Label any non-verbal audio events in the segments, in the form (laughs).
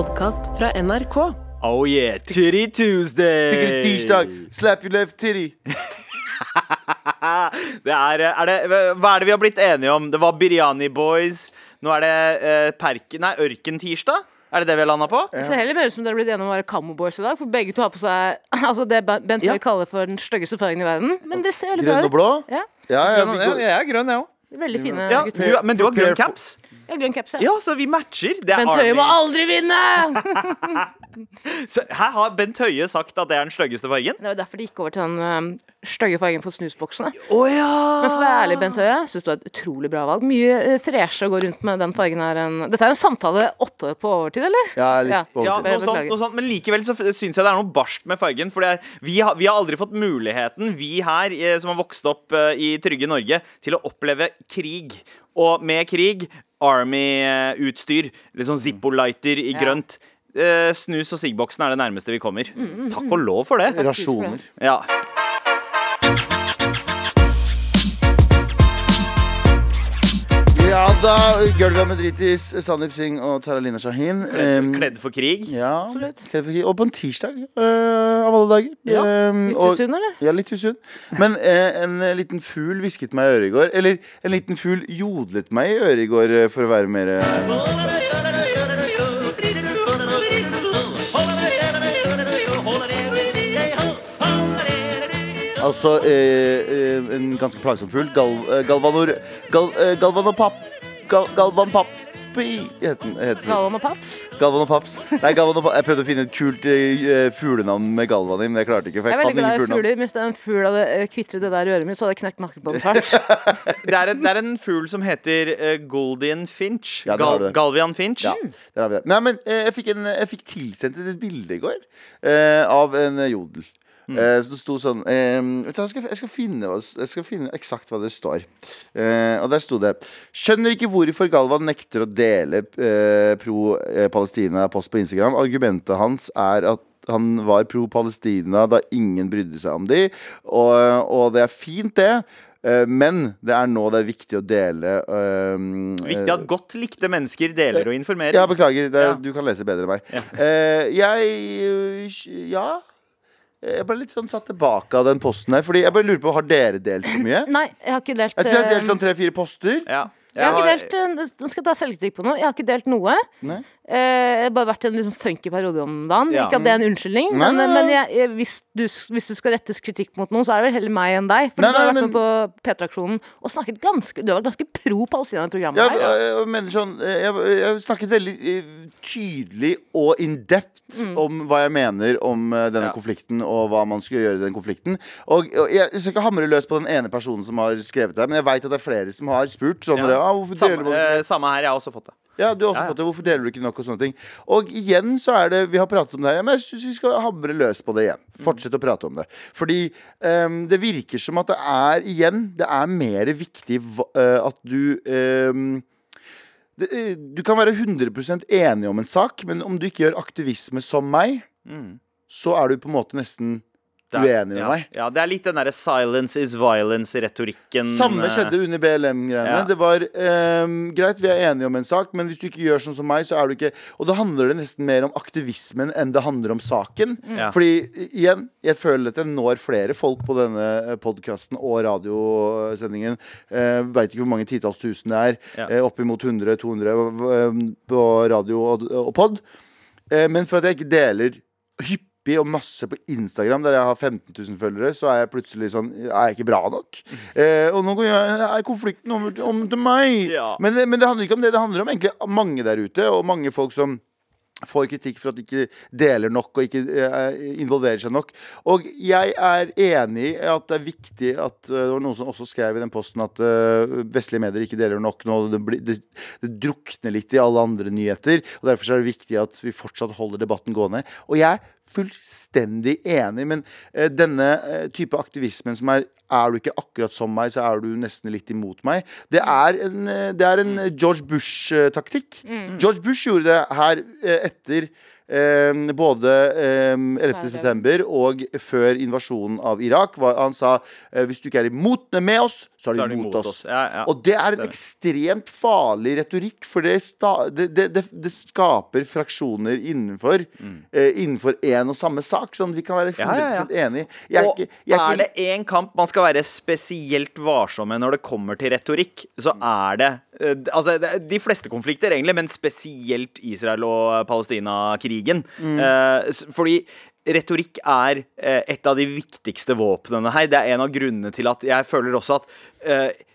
podkast fra NRK. Oh yeah, Titty Tuesday! Tiggeri tirsdag. Slap your left titty. (laughs) Det er, er det, hva er det vi har blitt enige om? Det var Biryani Boys. Nå er det eh, Perken Nei, Ørkentirsdag? Er det det vi har landa på? Det ser heller mer ut som dere har blitt enige om å være Camo Boys i dag. For begge to har på seg (laughs) altså det Bent Høie Ja. kaller for den styggeste fargen i verden. Men dere ser veldig bra ut. Grønn og blå? Ja, Ja, ja, vi Ja, jeg er grønn, jeg òg. veldig fine Ja, gutter. du, men du har grønn caps? Jeg har grønn caps, ja. Ja, så vi matcher. Det er Bent Høie må aldri vinne! (laughs) Så her har Bent Høie sagt at det er den styggeste fargen. Det var derfor de gikk over til den um, stygge fargen på snusboksene. Oh, ja! Men for å være ærlig, Bent Høie, syns det var et utrolig bra valg. Mye uh, freshere å gå rundt med den fargen her enn Dette er en samtale åtte år på overtid, eller? Ja, litt Ja. på Ja, noe sånt, noe sånt, men likevel så syns jeg det er noe barskt med fargen. For er, vi, har, vi har aldri fått muligheten, vi her eh, som har vokst opp eh, i trygge Norge, til å oppleve krig. Og med krig, Army-utstyr. Litt sånn Zippo-lighter i grønt. Eh, snus og siggboksen er det nærmeste vi kommer. Takk og lov for det. Rasjoner. Ja. Ja da, Gulvet Gulva Medritis, Sandeep Singh og Taralina Shahin. Kledd, Kledd for krig. ja, Absolutt. kledd for krig. Og på en tirsdag, øh, av alle dager. Ja, Litt og- usunn, eller? Ja, litt usunn. Men eh, en eh, liten fugl hvisket meg i øret i går. Eller en liten fugl jodlet meg i øret i går, eh, for å være mer eh, Altså eh, eh, en ganske plagsom fugl. Gal, eh, galvanor... Gal, eh, galvanopap... Gal, den. Galvan og Paps. Galvan og Paps. Nei, Galvan og Paps. Jeg prøvde å finne et kult eh, fuglenavn med Galvan i, men jeg klarte ikke. For Jeg jeg, er veldig glad i fugler. Hvis en fugl hadde kvitret det der i øret mitt, så hadde jeg knekt nakken på den tvert. (laughs) Det er, en, det er en fugl som heter uh, Goldian Finch. Ja, Gal. Galvian Finch. Ja, der har vi det. Nei, men jeg fikk, en, jeg fikk tilsendt et bilde i går uh, av en jodel. Mm. Eh, så det sto sånn eh, vet du, jeg, skal, jeg, skal finne, jeg skal finne eksakt hva det står. Eh, og der sto det Skjønner ikke hvorfor Galvan nekter å dele eh, pro eh, Palestina-post på Instagram. Argumentet hans er at han var pro Palestina da ingen brydde seg om de, og, og det er fint, det. Eh, Men det er nå det er viktig å dele Um, Viktig at godt likte mennesker deler og informerer. ja, beklager. Det, Ja. Du kan lese bedre enn meg. Eh, jeg Ja. Jeg ble litt sånn satt tilbake av den posten her. Fordi jeg bare lurer på, Har dere delt så mye? (clears throat) Nei, jeg har ikke delt Jeg tror jeg har eh, delt sånn tre-fire poster. Ja. Jeg har ikke delt eh, Nå skal jeg ta selvkritikk på noe. Jeg har ikke delt noe. Nei. Eh, bare vært i en liksom funky periode om dagen. Ja. Ikke at det er en unnskyldning, Nei, men, nei, nei. men jeg, jeg, hvis, du, hvis du skal rettes kritikk mot noen, så er det vel heller meg enn deg. For du har vært men- med på P3-aksjonen og snakket ganske Du har vært ganske pro Palestina i programmet Ja, her. jeg, jeg mener sånn Jeg, snakket veldig eh, tydelig og in depth om hva jeg mener om denne Ja. konflikten, og hva man skal gjøre i den konflikten. Og, og jeg skal ikke hamre løs på den ene personen som har skrevet det, men jeg veit at det er flere som har spurt. Sånn, Ja. Ah, hvorfor deler Samme, man eh, samme her, jeg har også fått det. Ja, du har også Ja, ja. fått det. Hvorfor deler du ikke nok og sånne ting? Og igjen så er det Vi har pratet om det her, men jeg syns vi skal hamre løs på det igjen. Fortsette å prate om det. Fordi um, det virker som at det er igjen Det er mer viktig eh, at du um, det, eh, Du kan være 100% enig om en sak, men om du ikke gjør aktivisme som meg, så er du på en måte nesten er- uenig med ja. meg. Ja, det er litt den derre 'silence is violence'-retorikken. Samme eh, skjedde under BLM-greiene. Ja. Det var um, greit, vi er enige om en sak, men hvis du ikke gjør sånn som meg, så er du ikke Og da handler det nesten mer om aktivismen enn det handler om saken. Ja. Fordi igjen, jeg føler at jeg når flere folk på denne podkasten og radiosendingen. Uh, Veit ikke hvor mange titalls tusen det er. Ja. Uh, Oppimot 100-200 eh, på radio og, og pod. Uh, men for at jeg ikke deler hyppig og masse på Instagram, der jeg har 15 000 følgere, så er jeg plutselig sånn Er jeg ikke bra nok? Eh, og nå er konflikten over til- om til meg. Ja. Men, det- men det handler ikke om det. Det handler om egentlig mange der ute, og mange folk som får kritikk for at de ikke deler nok og ikke eh, involverer seg nok. Og jeg er enig i at det er viktig at eh, Det var noen som også skrev i den posten at eh, vestlige medier ikke deler nok nå. Det, det, det drukner litt i alle andre nyheter. Og Derfor så er det viktig at vi fortsatt holder debatten gående. Og jeg er fullstendig enig, men eh, denne eh, type aktivismen som er er du ikke akkurat som meg, så er du nesten litt imot meg. Det er en, eh, det er en George Bush-taktikk. George Bush gjorde det her eh, etter eh, både eh, 11. september og før invasjonen av Irak. Han sa eh, hvis du ikke er imot med oss, så er de, imot oss. Ja, ja. Og det er en ekstremt farlig retorikk, for det, det, det, det, skaper fraksjoner innenfor eh, Innenfor én og samme sak. Sånn vi kan være 100 Mm. Ja, ja, ja. enig. Er og ikke, jeg er ikke, det én kamp man skal være spesielt varsom med når det kommer til retorikk, så er det eh, Altså, de fleste konflikter, egentlig, men spesielt Israel- og Palestina-krigen. Mm. Eh, fordi Retorikk er eh, et av de viktigste våpnene her. Det er en av grunnene til at jeg føler også at eh,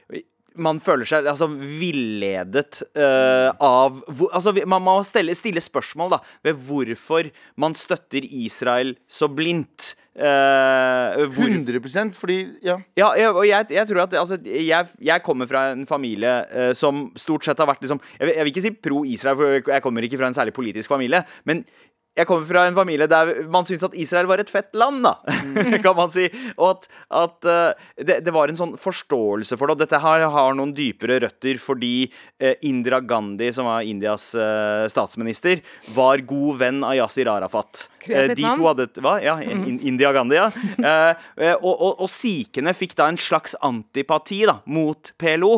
man føler seg altså, villedet eh, av hvor, altså, Man må stille, stille spørsmål da ved hvorfor man støtter Israel så blindt. Uh, hvor, 100 fordi Ja. ja, og jeg, jeg tror at altså, jeg, jeg kommer fra en familie uh, som stort sett har vært liksom Jeg jeg vil ikke si pro-Israel, for jeg kommer ikke fra en særlig politisk familie. Men jeg kommer fra en familie der man syns at Israel var et fett land, da. (laughs) kan man si. Og at, at eh, det, det var en sånn forståelse for det. Og dette her har noen dypere røtter fordi Indra Gandhi, som var Indias eh, statsminister, var god venn av Yasir Arafat. Eh, de to hadde Hva? Ja, in, India Gandhi, ja. (laughs) Eh, eh, og, og, og sikhene fikk da en slags antipati da, mot PLO.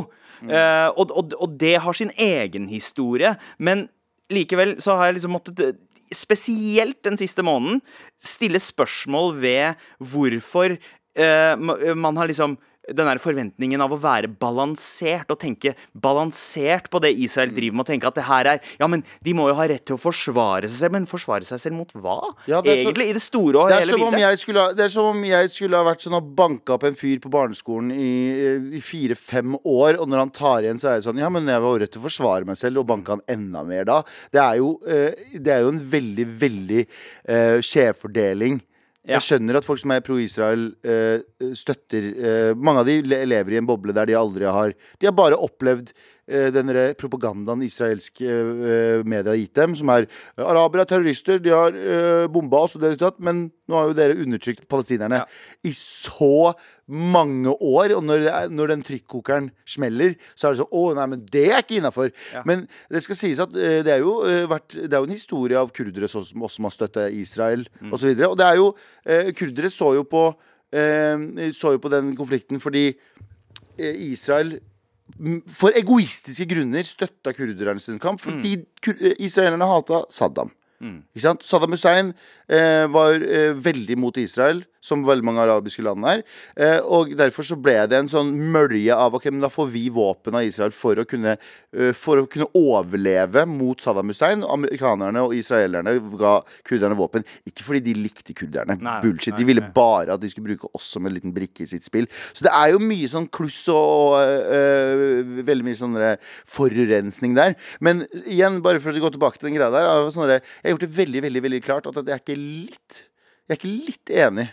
Eh, og, og, det har sin egen historie, men likevel så har jeg liksom måttet eh, Spesielt den siste måneden stille spørsmål ved hvorfor uh, man har liksom den der forventningen av å være balansert og tenke balansert på det Israel driver med, og tenke at det her er Ja, men de må jo ha rett til å forsvare seg selv, men forsvare seg selv mot hva? Ja, så- Egentlig, i det store og Det hele bildet. skulle, det er som om jeg skulle ha vært sånn og banka opp en fyr på barneskolen i, i fire-fem år, og når han tar igjen, så er jeg sånn Ja, men jeg var rett til å forsvare meg selv, og banka han enda mer da. Det er jo, eh, det er jo en veldig, veldig uh, skjevfordeling. Jeg skjønner at folk som er pro-Israel, eh, støtter eh, Mange av de lever i en boble der de aldri har De har bare opplevd eh, den propagandaen israelske eh, media har gitt dem, som er eh, arabere er terrorister, de har bomba oss og det tatt, men nå har jo dere undertrykt palestinerne i så mange år, og når, er, når den trykkokeren smeller, så er det sånn Å, nei, men det er ikke innafor. Men det skal sies at eh, det er jo eh, vært Det er jo en historie av kurdere som også har støtta Israel, Mm. og så Og det er jo eh, Kurdere så jo på eh, Så jo på den konflikten fordi eh, Israel for egoistiske grunner støtta kurderne sin kamp fordi kur eh, israelerne hata Saddam. Sant? Saddam Hussein eh, var eh, veldig mot Israel, som veldig mange arabiske land er. Eh, og derfor så ble det en sånn mølje av ok, men da får vi våpen av Israel for å kunne, eh, for å kunne overleve mot Saddam Hussein. Amerikanerne og israelerne ga kurderne våpen. Ikke fordi de likte kurderne. Nei, Bullshit. nei, De ville bare at de skulle bruke oss som en liten brikke i sitt spill. Så det er jo mye sånn kluss og, øh, veldig mye sånn forurensning der. Men igjen, bare for å gå tilbake til den greia der, Sånne, sånn jeg har gjort det veldig, veldig, veldig klart at jeg er ikke litt Jeg er ikke litt enig.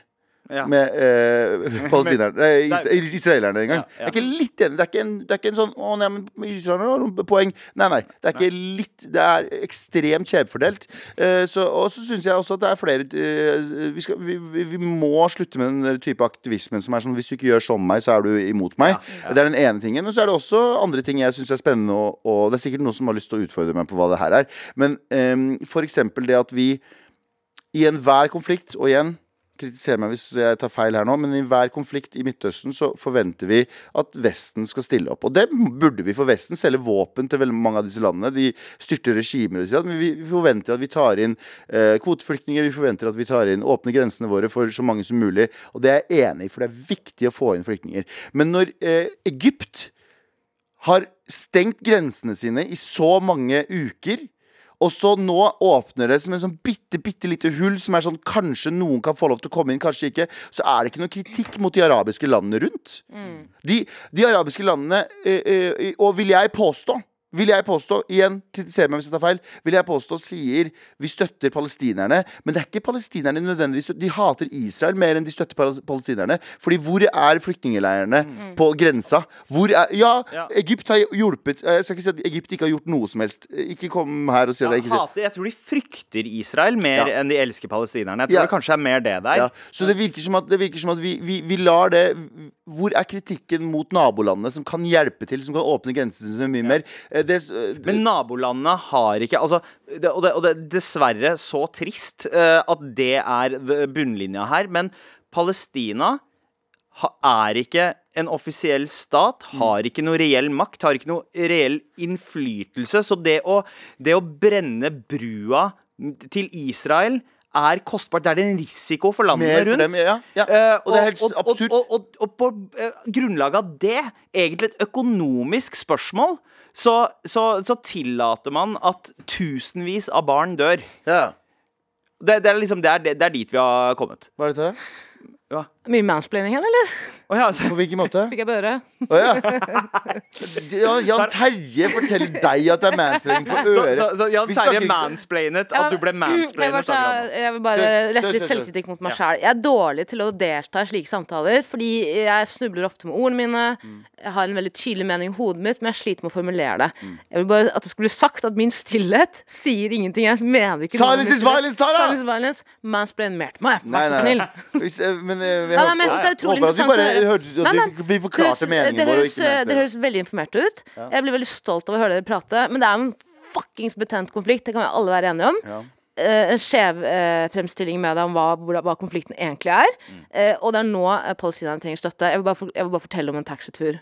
Ja. Med eh, (laughs) palestinerne Nei, is israelerne engang. Ja, ja. Jeg er ikke litt enig. Det er ikke en, det er ikke en sånn Å, nei, men israelerne har poeng. Nei, nei. Det er ikke litt Det er ekstremt skjevfordelt. Eh, så, og så syns jeg også at det er flere eh, vi, skal, vi, vi, vi må slutte med den type aktivismen som er sånn hvis du ikke gjør som meg, så er du imot meg. Det er den ene tingen. Men så er det også andre ting jeg syns er spennende, og, og det er sikkert noen som har lyst til å utfordre meg på hva det her er. Men eh, for eksempel det at vi i enhver konflikt, og igjen kritiser meg hvis jeg tar feil her nå, men i hver konflikt i Midtøsten så forventer vi at Vesten skal stille opp. Og det burde vi, for Vesten selger våpen til veldig mange av disse landene. De styrter regimer og sånn. Men vi forventer at vi tar inn eh, kvoteflyktninger, vi forventer at vi tar inn åpne grensene våre for så mange som mulig. Og det er jeg enig i, for det er viktig å få inn flyktninger. Men når eh, Egypt har stengt grensene sine i så mange uker. Og så nå åpner det som en sånn bitte, bitte lite hull som er sånn kanskje noen kan få lov til å komme inn, kanskje ikke. Så er det ikke noe kritikk mot de arabiske landene rundt. De, de arabiske landene, eh, eh, og vil jeg påstå vil jeg påstå, igjen, kritiser meg hvis jeg tar feil, vil jeg påstå sier vi støtter palestinerne. Men det er ikke palestinerne nødvendigvis De hater Israel mer enn de støtter palestinerne. Fordi hvor er flyktningleirene på grensa? Hvor er Ja, Ja. Egypt har hjulpet Jeg skal ikke si at Egypt ikke har gjort noe som helst. Ikke kom her og si ja, jeg Jeg, hater, jeg tror de frykter Israel mer Ja. enn de elsker palestinerne. Jeg tror det kanskje er mer det der. Så det virker som at, det virker som at vi, vi, vi lar det Hvor er kritikken mot nabolandene som kan hjelpe til, som kan åpne grensene sine mye mer? Eh, det, eh, Men nabolandene har ikke altså, det, og, det, det er dessverre så trist uh, at det er bunnlinja her. Men Palestina ha, er ikke en offisiell stat, har ikke noe reell makt, har ikke noe reell innflytelse. Så det å, det å brenne brua til Israel er kostbart. Det er en risiko for landene rundt. dem, ja, ja. Og det er helt absurd. Og, og, og, på grunnlag av det, egentlig et økonomisk spørsmål, så, så, så tillater man at tusenvis av barn dør. ja. Det, det, er liksom, det, er, det, det er dit vi har kommet. Hva er dette det? Ja. Mye mansplaining her, eller? Oh, ja, altså. På hvilken måte? Fikk jeg børe? Oh, ja. ja. Jan Terje forteller deg at det er mansplaining på Så, øret. så, så Jan Terje mansplainet at du ble mansplainet. Jeg, jeg vil bare rette lette litt selvkritikk mot meg sjæl. Jeg er dårlig til å delta i slike samtaler, fordi jeg snubler ofte med ordene mine. Mm. Jeg har en veldig tydelig mening i hodet mitt, men jeg sliter med å formulere det. Mm. Jeg vil bare at det skulle bli sagt at min stillhet sier ingenting. Jeg mener ikke Silence is violence, Tara! Silence is violence. Mansplain mer til meg. Vær så snill. Hvis, eh, men eh, jeg Nei, men jeg synes det er utrolig håper interessant bare å høre. hørte Nei, nei. vi, forklarte høres, meningen vår. veldig informert ut. Jeg blir veldig stolt av å høre dere prate, men det er jo en fuckings betent konflikt. Det kan vi alle være enige om. Ja. Eh, en skjev eh, fremstilling med deg om hva, hvor, hva konflikten egentlig er. Mm. Eh, og det er nå eh, palestinerne trenger støtte. Jeg vil, bare for, jeg vil bare fortelle om en taxitur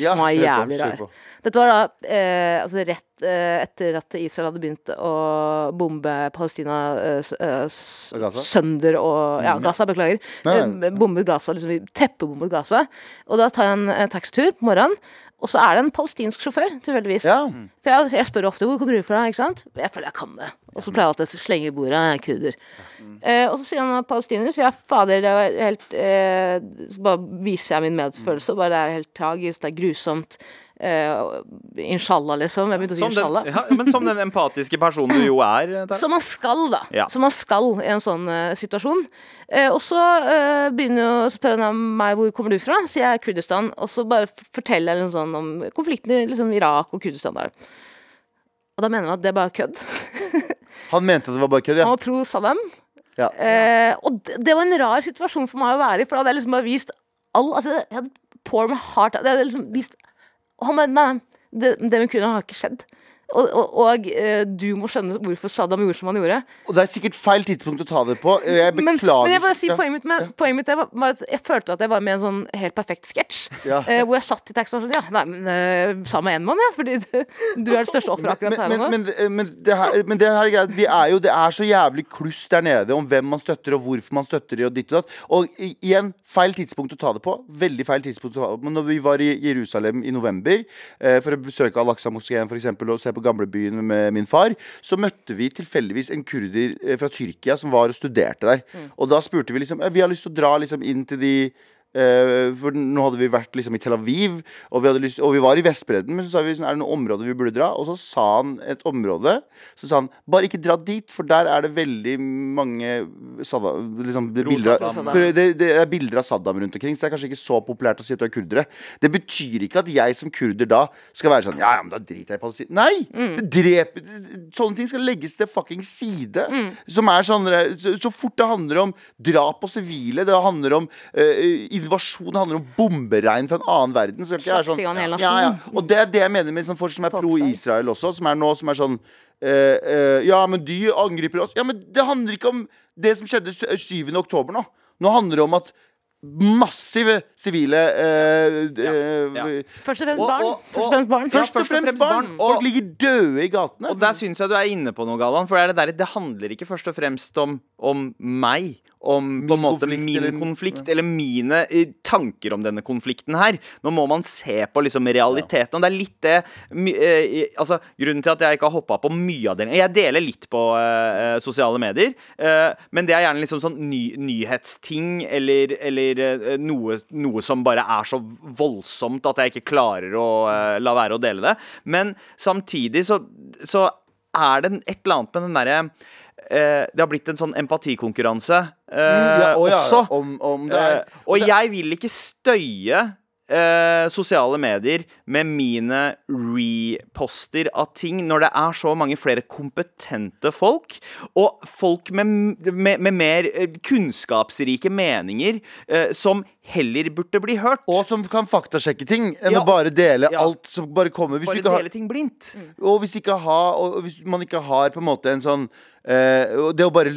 Ja, som var jævlig rar. Dette var da eh, altså rett eh, etter at Israel hadde begynt å bombe Palestina eh, eh, sønder og Ja, Gaza, beklager. Nei, Eh, nei. bombet Gaza, liksom teppebombet Gaza. Og da tar jeg en eh, taxitur på morgenen. Og så er det en palestinsk sjåfør, tilfeldigvis. Ja. For jeg, jeg spør ofte hvor kommer du fra, ikke sant? Jeg føler jeg kan det. Og så pleier jeg alltid å slenge i bordet, jeg er kurder. Eh, og så sier han at palestiner, så jeg fader, det er helt eh, Så bare viser jeg min medfølelse, og bare det er helt tragisk, det er grusomt. Uh, inshallah, liksom. Jeg begynte å si inshallah. den, ja, men som den empatiske personen du jo er. (laughs) Der. Som man skal, da. Ja. Som man skal i en sånn uh, situasjon. Uh, og så begynner jo å spørre han meg hvor kommer du fra, sier jeg Kurdistan. Og så bare forteller jeg litt sånn om konflikten i liksom, Irak og Kurdistan der. Og da mener han at det er bare kødd. (laughs) Han mente at det var bare kødd, ja. Han var pro Saddam. Ja. Eh, og det, det var en rar situasjon for meg å være i, for da hadde jeg liksom bare vist all Altså, jeg hadde pour my heart out. Liksom vist Og han bare Nei, det, det med kurderne har ikke skjedd. Og, og, og eh, du må skjønne hvorfor Saddam gjorde som han gjorde. Og det er sikkert feil tidspunkt å ta det på. Jeg Men, beklager. men jeg bare sier poenget mitt med, poenget mitt bare- bare at jeg følte at jeg var med i en sånn helt perfekt sketsj. Ja. eh, hvor jeg satt i taxien og sånn Ja, nei, men uh, sammen med en mann, ja. Fordi (laughs) du er det største offeret akkurat her men, og nå. men, men, men, det her, men det her er. Vi er jo, det er så jævlig kluss der nede om hvem man støtter, og hvorfor man støtter det, og ditt og datt. Og igjen, feil tidspunkt å ta det på. Veldig feil tidspunkt å ta det på. Men når vi var i Jerusalem i november eh, for å besøke Al-Aqsa-moskeen f.eks., og se på gamlebyen med min far, så møtte vi tilfeldigvis en kurder eh, fra Tyrkia som var og studerte der. Mm. Og da spurte vi liksom Vi har lyst til å dra liksom inn til de for nå hadde vi vært liksom i Tel Aviv, og vi, lyst, og vi var i Vestbredden. Men så sa vi sånn, er det noe område vi burde dra. Og så sa han et område. Så sa han bare ikke dra dit, for der er det veldig mange Saddam, liksom, bilder, det, det er bilder av Saddam rundt omkring. Så det er kanskje ikke så populært å si at du er kurdere. Det betyr ikke at jeg som kurder da skal være sånn Ja, ja, men da driter jeg i Palestina. Nei! Mm. Det dreper Sånne ting skal legges til fucking side. Mm. Som er sånn så, så fort det handler om drap på sivile, det handler om eh, invasjon, handler om bomberegn fra en annen verden. Så skal ikke en hel ja, ja. Og det er det jeg mener med sånn folk som er pro-Israel også, som er nå som er sånn uh, uh, Ja, men de angriper oss. Ja, men det handler ikke om det som skjedde 7. oktober nå. Nå handler det om at massive sivile eh, ja, ja. Først og fremst Og- barn. og- Først og fremst barn. Ja, Først og fremst barn. Folk ligger døde i gatene. Og der syns jeg du er inne på noe, Galvan. For det, er det, der, det handler ikke først og fremst om, om meg. Om på en måte konflikt, min eller- konflikt, eller mine eh, tanker om denne konflikten her. Nå må man se på liksom realiteten. Og det er litt det eh, Altså, Grunnen til at jeg ikke har hoppa på mye av det Jeg deler litt på eh, sosiale medier, eh, men det er gjerne liksom sånn ny, nyhetsting eller, eller noe, noe som bare er så voldsomt at jeg ikke klarer å la være å dele det. Men samtidig så, så er det et eller annet med den derre Det har blitt en sånn empatikonkurranse eh, ja, og ja, også. om, om det Eh, og jeg vil ikke støye eh, sosiale medier med mine reposter av ting når det er så mange flere kompetente folk, og folk med, med, med mer eh, kunnskapsrike meninger, eh, som heller burde bli hørt. Og som kan faktasjekke ting, enn Ja. å bare dele Ja. alt som bare kommer. Hvis Bare ikke har, dele ting blindt. og, hvis ikke har, og hvis man ikke har på en måte en sånn eh, Det å bare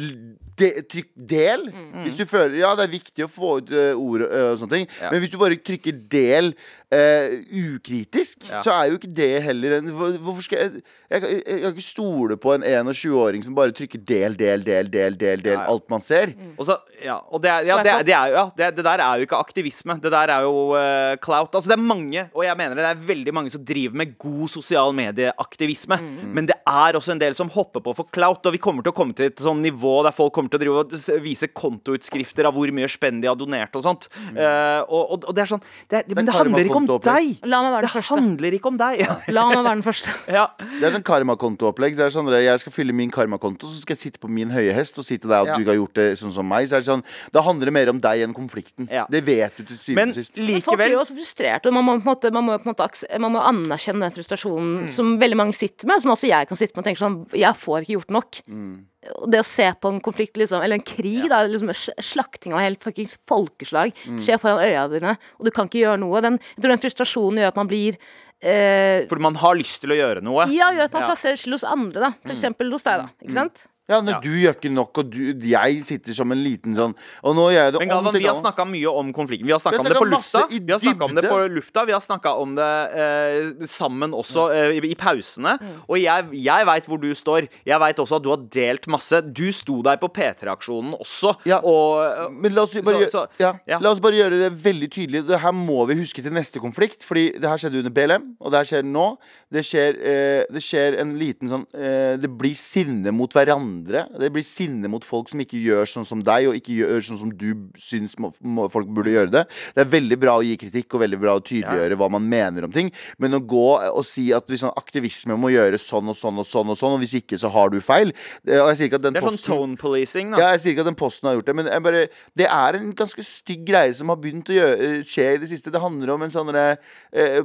de, trykk del. Hvis du føler Ja, det er viktig å få ut uh, ord og uh, sånne ting, Ja. men hvis du bare trykker del eh, ukritisk, Ja. så er jo ikke det heller en Hvorfor skal jeg Jeg, jeg, jeg kan ikke stole på en 21-åring som bare trykker del, del, del, del, del, del Ja, ja. alt man ser. Og så, ja, og det, er, ja, det, er, det, er, jo- ja det, det der er jo ikke aktivisme. Det der er jo uh, clout. Altså, det er mange, og jeg mener det, det er veldig mange som driver med god sosial medieaktivisme. Men det er også en del som hopper på for clout, og vi kommer til å komme til et sånn nivå der folk kommer til å drive og vise kontoutskrifter av hvor mye spenn de har donert og sånt. Eh, og, og, og det er sånn det Men det handler ikke om deg! La meg være Det første. handler ikke om deg! (laughs) La meg være den første. (laughs) ja. Det er sånn karmakontoopplegg. Det er sånn Jeg skal fylle min karmakonto, så skal jeg sitte på min høye hest og si til deg at Ja. du ikke har gjort det sånn som meg. Så er det sånn Da handler det mer om deg enn konflikten. Ja. Det vet du til syvende og sist. Men Folk blir jo også frustrerte, og man må, på en måte, man må, på en måte, man må anerkjenne den frustrasjonen som veldig mange sitter med, som også jeg kan sitte med og tenke sånn Jeg får ikke gjort nok. Og det å se på en konflikt, liksom, eller en krig, da, liksom slakting av helt fuckings folkeslag, skjer foran øya dine, og du kan ikke gjøre noe. Den, jeg tror den frustrasjonen gjør at man blir eh, Fordi man har lyst til å gjøre noe. Ja, gjør at man Ja. plasserer skyld hos andre, da. For eksempel hos deg, da. Ikke sant? Ja, når Ja. du gjør ikke nok, og du, jeg sitter som en liten sånn Og nå gjør jeg det Men om Galvan, vi har snakka mye om konflikten. Vi har snakka Vi om det på lufta. Vi har snakket om det på lufta Vi har snakka om det eh, sammen også eh, i, i pausene. Mm. Og jeg, jeg veit hvor du står. Jeg veit også at du har delt masse. Du sto der på P3-aksjonen også. Ja. Og Men la oss, bare, Så- så- ja, ja. la oss bare gjøre det veldig tydelig. Det her må vi huske til neste konflikt. Fordi det her skjedde under BLM, og det her skjer nå. Det skjer, eh, det skjer en liten sånn eh, Det blir sinne mot hverandre. Det blir sinne mot folk som ikke gjør sånn som deg, og ikke gjør sånn som du syns må, må, folk burde gjøre det. Det er veldig bra å gi kritikk, og veldig bra å tydeliggjøre hva man mener om ting. Men å gå og si at sånn aktivisme må gjøre sånn og sånn og sånn, og sånn, og hvis ikke, så har du feil. Det, og jeg sier ikke at den det er sånn posten- tone policing, da. ja, jeg sier ikke at den posten har gjort det, men bare, det er en ganske stygg greie som har begynt å gjøre, skje i det siste. Det handler om en sånn eh,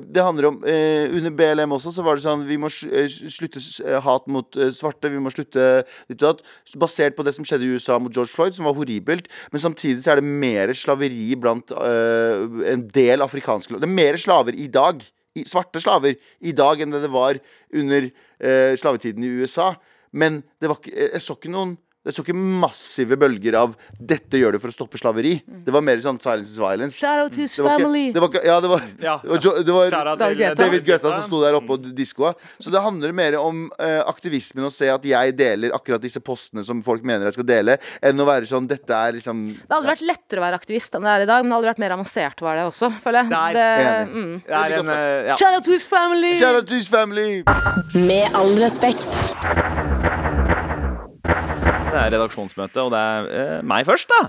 Det handler om eh, Under BLM også så var det sånn Vi må eh, slutte eh, hat mot eh, svarte, vi må slutte ditt og at Basert på det som skjedde i USA mot George Floyd, som var horribelt. Men samtidig så er det mer slaveri blant eh, en del afrikanske Det er mer slaver i dag. I, svarte slaver i dag enn det det var under eh, slavetiden i USA. Men det var ikke, jeg så ikke noen Jeg så ikke massive bølger av 'dette gjør du for å stoppe slaveri'. Det var mer sånn 'silence is violence'. Shout out to his Det var family. ikke, det var ikke, ja, det var, Ja. det var, Jo- det var David til, Guetta. David Guetta som sto der oppe og diskoa. Så det handler mer om uh, aktivismen å se at jeg deler akkurat disse postene som folk mener jeg skal dele, enn å være sånn Dette er liksom Det har aldri vært lettere å være aktivist enn det er i dag, men det har aldri vært mer avansert var det også, føler jeg. Nei, Det, enig. mm. Det er en, uh, ja. Shout out to his family! Shout out to his family! Med all respekt. Det er redaksjonsmøte, og det er eh, meg først, da.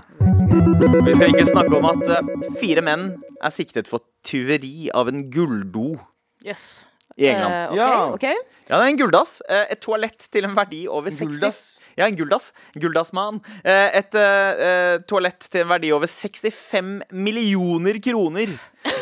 Vi skal ikke snakke om at eh, fire menn er siktet for tyveri av en gulldo Yes. i England. Eh, ok, Ja. ok. Ja, det er en gulldass. Eh, Et toalett til en verdi over 60 gulldass? Ja, en gulldass. Gulldassmann. Eh, Et eh, eh, toalett til en verdi over 65 millioner kroner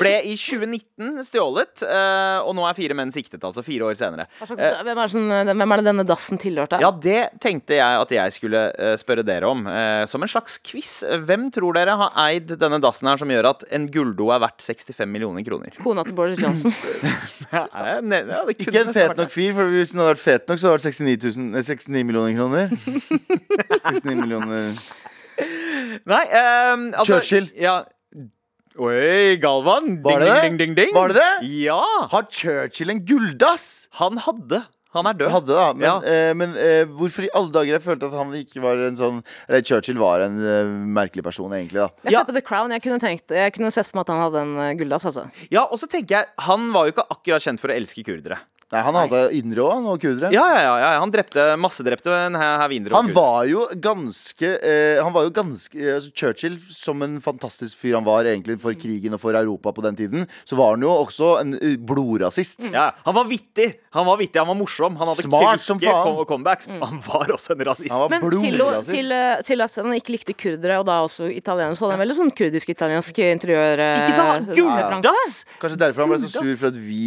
ble i 2019 stjålet, eh, og nå er fire menn siktet, altså fire år senere. Hva slags, hvem, er det hvem er det denne dassen tilhørte? Ja, det tenkte jeg at jeg skulle eh, spørre dere om. eh, som en slags quiz. Hvem tror dere har eid denne dassen her som gjør at en gulldo er verdt 65 millioner kroner? Kona til Boris Johnson. Ja, (laughs) eh, ja, det kunne Ikke en fet nok fyr, for hvis den hadde vært fet nok, så hadde det vært 69, 000, eh, 69 millioner kroner. (laughs) 69 millioner. Nei, um, altså Churchill. Ja. Oi, Galvan. Var ding, det ding, ding, ding. Var det det? Ja. Har Churchill en gulldass? Han hadde. Han er død. Hadde da, men, Ja. eh, men eh, hvorfor i alle dager jeg følte at han ikke var en sånn Eller Churchill var en eh, merkelig person, egentlig. da Jeg Ja. ser på The Crown. Jeg kunne, tenkt, jeg kunne sett for meg at han hadde en uh, gulldass. Altså. Ja, og så tenker jeg, Han var jo ikke akkurat kjent for å elske kurdere. Nei, Han hadde indre òg, han og kurdere. Ja, ja, ja, ja. Han drepte massedrepte en vinere og Han var jo ganske eh, Han var jo ganske eh, altså Churchill, som en fantastisk fyr han var egentlig for krigen og for Europa på den tiden, så var han jo også en eh, blodrasist. Ja, han var vittig, han var vittig, han var morsom. Han hadde Smart som faen. kom comebacks. Mm. Han var også en rasist. Han var Men til, å, blodrasist. til, uh, til at han ikke likte kurdere, og da også italienere, så hadde han veldig sånn kurdisk-italiensk interiør. uh, Ikke sant? referanse. Gulldass! Kanskje derfor han ble så sur for at vi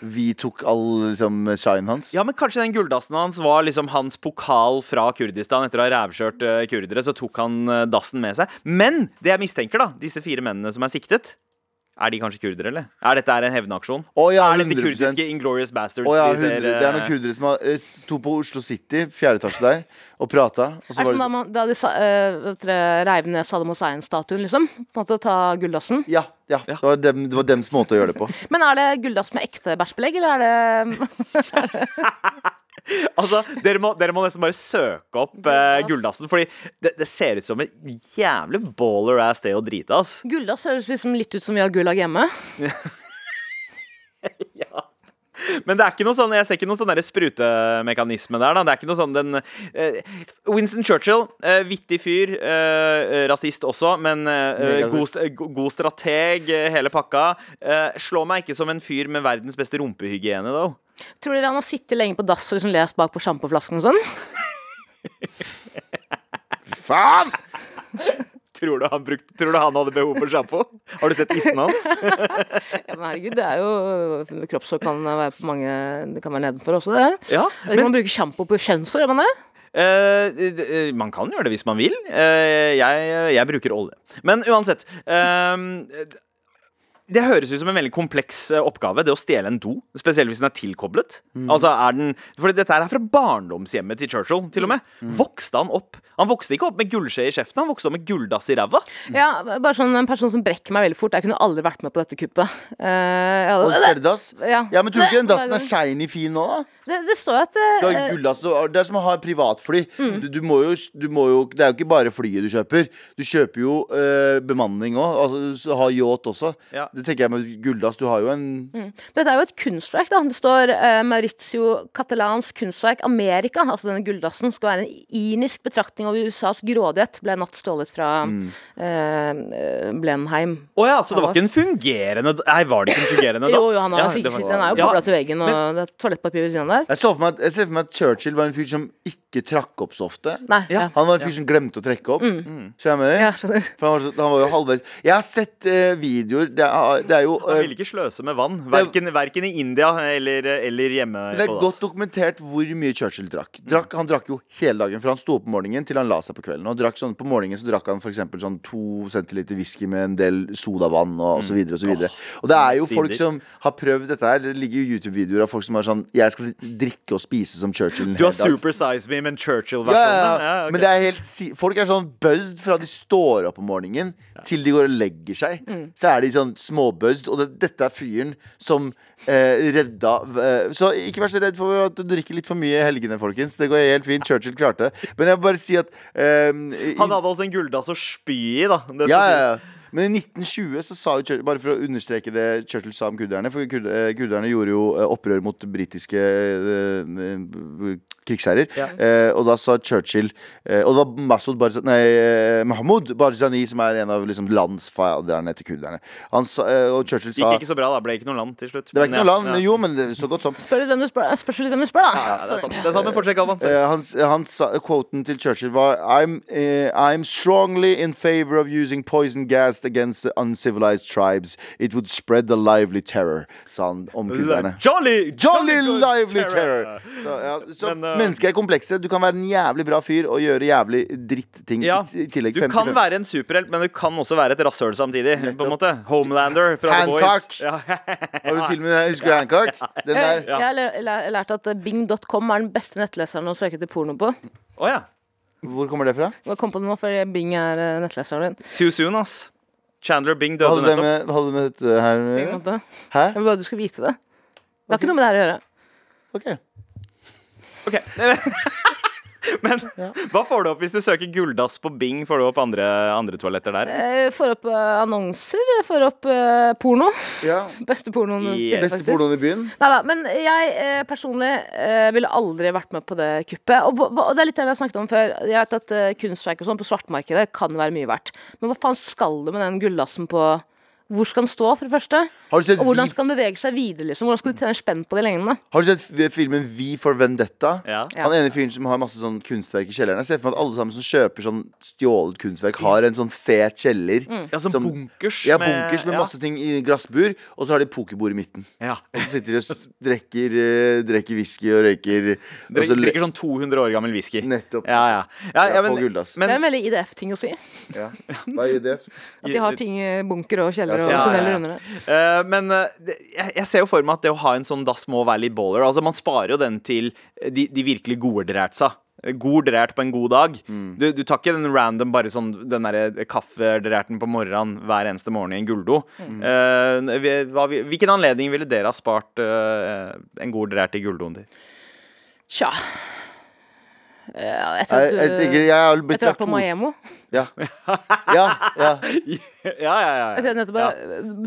vi tok all liksom, shine hans. Ja, men kanskje den gulldassen hans var liksom hans pokal fra Kurdistan. Etter å ha rævkjørt eh, kurdere, så tok han eh, dassen med seg. Men det jeg mistenker, da, disse fire mennene som er siktet, er de kanskje kurdere, eller? Er dette en hevnaksjon? Å ja, er dette 100%. kurdiske Inglorious Bastards? Oh, ja, vi ser, Det er noen eh, kurdere som har, eh, sto på Oslo City, fjerde etasje der, og prata. Og så Er det som da, man, da de dere, reiv ned Saddam Hussein-statuen, liksom? På en måte å ta gulldassen. ja, ja, det var, dem, det var dems måte å gjøre det på. (laughs) Men er det gulldass med ekte bæsjbelegg, eller er det (laughs) Altså, dere må, dere må nesten bare søke opp uh, gulldassen, Fordi det, det ser ut som et jævlig baller ass sted å drite, ass. Gulldass høres liksom litt ut som vi har gullag hjemme. (laughs) Men det er ikke noe sånn, jeg ser ikke noen sånn sprutemekanisme der. da Det er ikke noe sånn den uh, Winston Churchill, uh, vittig fyr. Uh, rasist også, men god, god strateg, hele pakka. Eh, slår meg ikke som en fyr med verdens beste rumpehygiene, though. Tror dere han har sittet lenge på dass og liksom lest bak på sjampoflasken og sånn? Faen! Tror du, han brukt, tror du han hadde behov for sjampo? Har du sett issen hans? (laughs) Ja, men herregud, det er jo Kroppshår kan være på mange Det kan være nedenfor også, det. Ja, men, kan man bruke sjampo på kjønnshår, gjør man det? Uh, man kan gjøre det hvis man vil. Uh, jeg, jeg bruker olje. Men uansett. eh, det høres ut som en veldig kompleks eh, oppgave, det å stjele en do. Spesielt hvis den er tilkoblet. Altså er den For dette her er fra barndomshjemmet til Churchill, til og med. Vokste han opp Han vokste ikke opp med gullskje i kjeften, han vokste opp med gulldass i ræva. Ja, bare sånn en person som brekker meg veldig fort. Jeg kunne aldri vært med på dette kuppet. Uh, jeg Og hadde. Ja. Ja, men tror du ikke den dassen er shiny fin nå, da? det, det står jo at uh, har eh, gullass, Det er som å ha privatfly. Mm. Du, du, må jo, du må jo Det er jo ikke bare flyet du kjøper. Du kjøper jo uh, bemanning òg. Altså, ha har yacht også. Ja. Det tenker jeg med Guldas, Du har jo en Dette er jo et kunstverk, da. Det står uh, Maurizio Catalans kunstverk Amerika. Altså denne gulldassen skal være en inisk betraktning over USAs grådighet. Ble natt stjålet fra mm. uh, Blenheim. Å ja, så det var ikke en fungerende Nei, var det ikke en fungerende dass? Jo, jo, han har Ja, sikkert var- Den er jo Ja, til veggen, og det er toalettpapir ved siden av der. Jeg, så for meg at, jeg ser for meg at Churchill var en fyr som ikke trakk opp så ofte. Nei, Ja. Han var en fyr som glemte å trekke opp. Skjønner jeg med det? ja skjønner. For han var, så, han var jo halvveis Jeg har sett uh, videoer Det er, det er jo Han eh, ville ikke sløse med vann. Verken, verken i India eller, eller hjemme. Det er godt dokumentert hvor mye Churchill drakk. drakk. Han drakk jo hele dagen, fra han sto opp om morgenen til han la seg på kvelden. Og drakk sånn, På morgenen så drakk han for eksempel sånn to centiliter whisky med en del sodavann og, og så videre. Og, så og det er jo folk som har prøvd dette her. Det ligger jo YouTube-videoer av folk som er sånn Jeg skal drikke og spise som Churchill en Du har hel dag. Super Size Me, men Churchill-versjonen. ja, ja. Okay. Men det er helt si Folk er sånn buzzed fra de står opp om morgenen til de går og legger seg. Så er de sånn småbuzzed. Og det, dette er fyren som eh, redda eh, Så ikke vær så redd for at du drikker litt for mye i helgene, folkens. Det går helt fint. Churchill klarte det. Men jeg vil bare si at eh, i- Han hadde også en gulldass å spy i, da. Det ja, ja, ja. Men i 1920 så sa jo Churchill Bare for å understreke det Churchill sa om kurderne. For kurd- eh, kurderne gjorde jo eh, opprør mot britiske eh, krigsherrer. Ja. Eh, og da sa Churchill eh, Og det var Masud Barzani Nei, eh, Mahmoud Barzani som er en av liksom, landsfaderne til kurderne. Han sa, eh, og Churchill sa Gikk ikke så bra, da. Ble ikke noe land til slutt. Det ble ikke Men noe land, ja. men jo, men det, så godt som. Spør litt hvem du spør, spør, litt hvem du spør, da. Ja, det er sant. Det er sant, men fortsett, Galvan. Eh, hans, hans sa- quoten til Churchill var I'm, eh, I'm strongly in favor of using poison gas against the uncivilized tribes. It would spread the lively terror, sa han om kurderne. Jolly, Jolly jolly lively terror! Så, ja, så Men, eh, mennesker er komplekse. Du kan være en jævlig bra fyr og gjøre jævlig dritting Ja, i tillegg. Du 50 kan være en superhelt, men du kan også være et rasshøl samtidig. På en måte Homelander fra The Boys. Hancock. Ja. Har du filmen Husker du Hancock? (laughs) Den der. Jeg, jeg har læ- læ- lært at bing.com er den beste nettleseren å søke til porno på. Oh, ja. Hvor kommer det fra? Jeg kom på det nå, for Bing er eh, nettleseren din. Too soon, ass. Chandler Bing døde nettopp. med, hva hadde det med dette her. Hæ? Jeg vil bare du skal vite det. Det har ikke noe med det her å gjøre. Ok. Ok (laughs) Men hva får du opp hvis du søker gulldass på Bing? Får du opp andre, andre toaletter der? Jeg får opp eh, annonser, jeg får opp uh, porno. Ja. (laughs) Beste pornoen Yes. Beste pornoen i byen? Neida, men jeg eh, personlig eh, ville aldri vært med på det kuppet. Og, og det er litt det vi har snakket om før. Jeg vet at uh, kunstverk og sånn på svartmarkedet kan være mye verdt. Men hva faen skal du med den gulldassen på Hvor skal den stå, for det første? Har du sett Og hvordan skal den bevege seg videre? liksom? Hvordan skal du tjene spenn på det i lengden? da? Har du sett filmen Vi for Vendetta? Ja. Han ene fyren som har masse sånn kunstverk i kjelleren. Jeg ser for meg at alle sammen som kjøper sånn stjålet kunstverk, har en sånn fet kjeller. Ja, sånn Som- bunkers. Ja, bunkers med ja. masse ting i glassbur, og så har de pokerbord i midten. Ja. Og så sitter de og drikker, eh, drikker whisky og røyker og så drikker sånn 200 år gammel whisky. Nettopp. Ja, ja. ja, ja Ja, men, men det er en veldig IDF-ting å si. Ja. Hva er IDF? At de har ting i bunker og kjeller og Ja, ja, ja. tunneler under det. Uh, men uh, det, jeg, jeg ser jo for meg at det å ha en sånn dass må være litt baller. Altså Man sparer jo den til de, de virkelig gode drætsa. God drært på en god dag. Mm. Du, du tar ikke den random bare sånn den derre kaffedrærten på morgenen hver eneste morgen i en guldo. Mm. Uh, hva hvilken anledning ville dere ha spart eh, en god drært i guldoen til? Tja. Ja, Jeg, jeg tror jeg, jeg, jeg jeg, jeg, jeg å ha vært på laktose- Maemo. Ja. ja, (laughs) ja. ja, ja, ja, Jeg nettopp ja.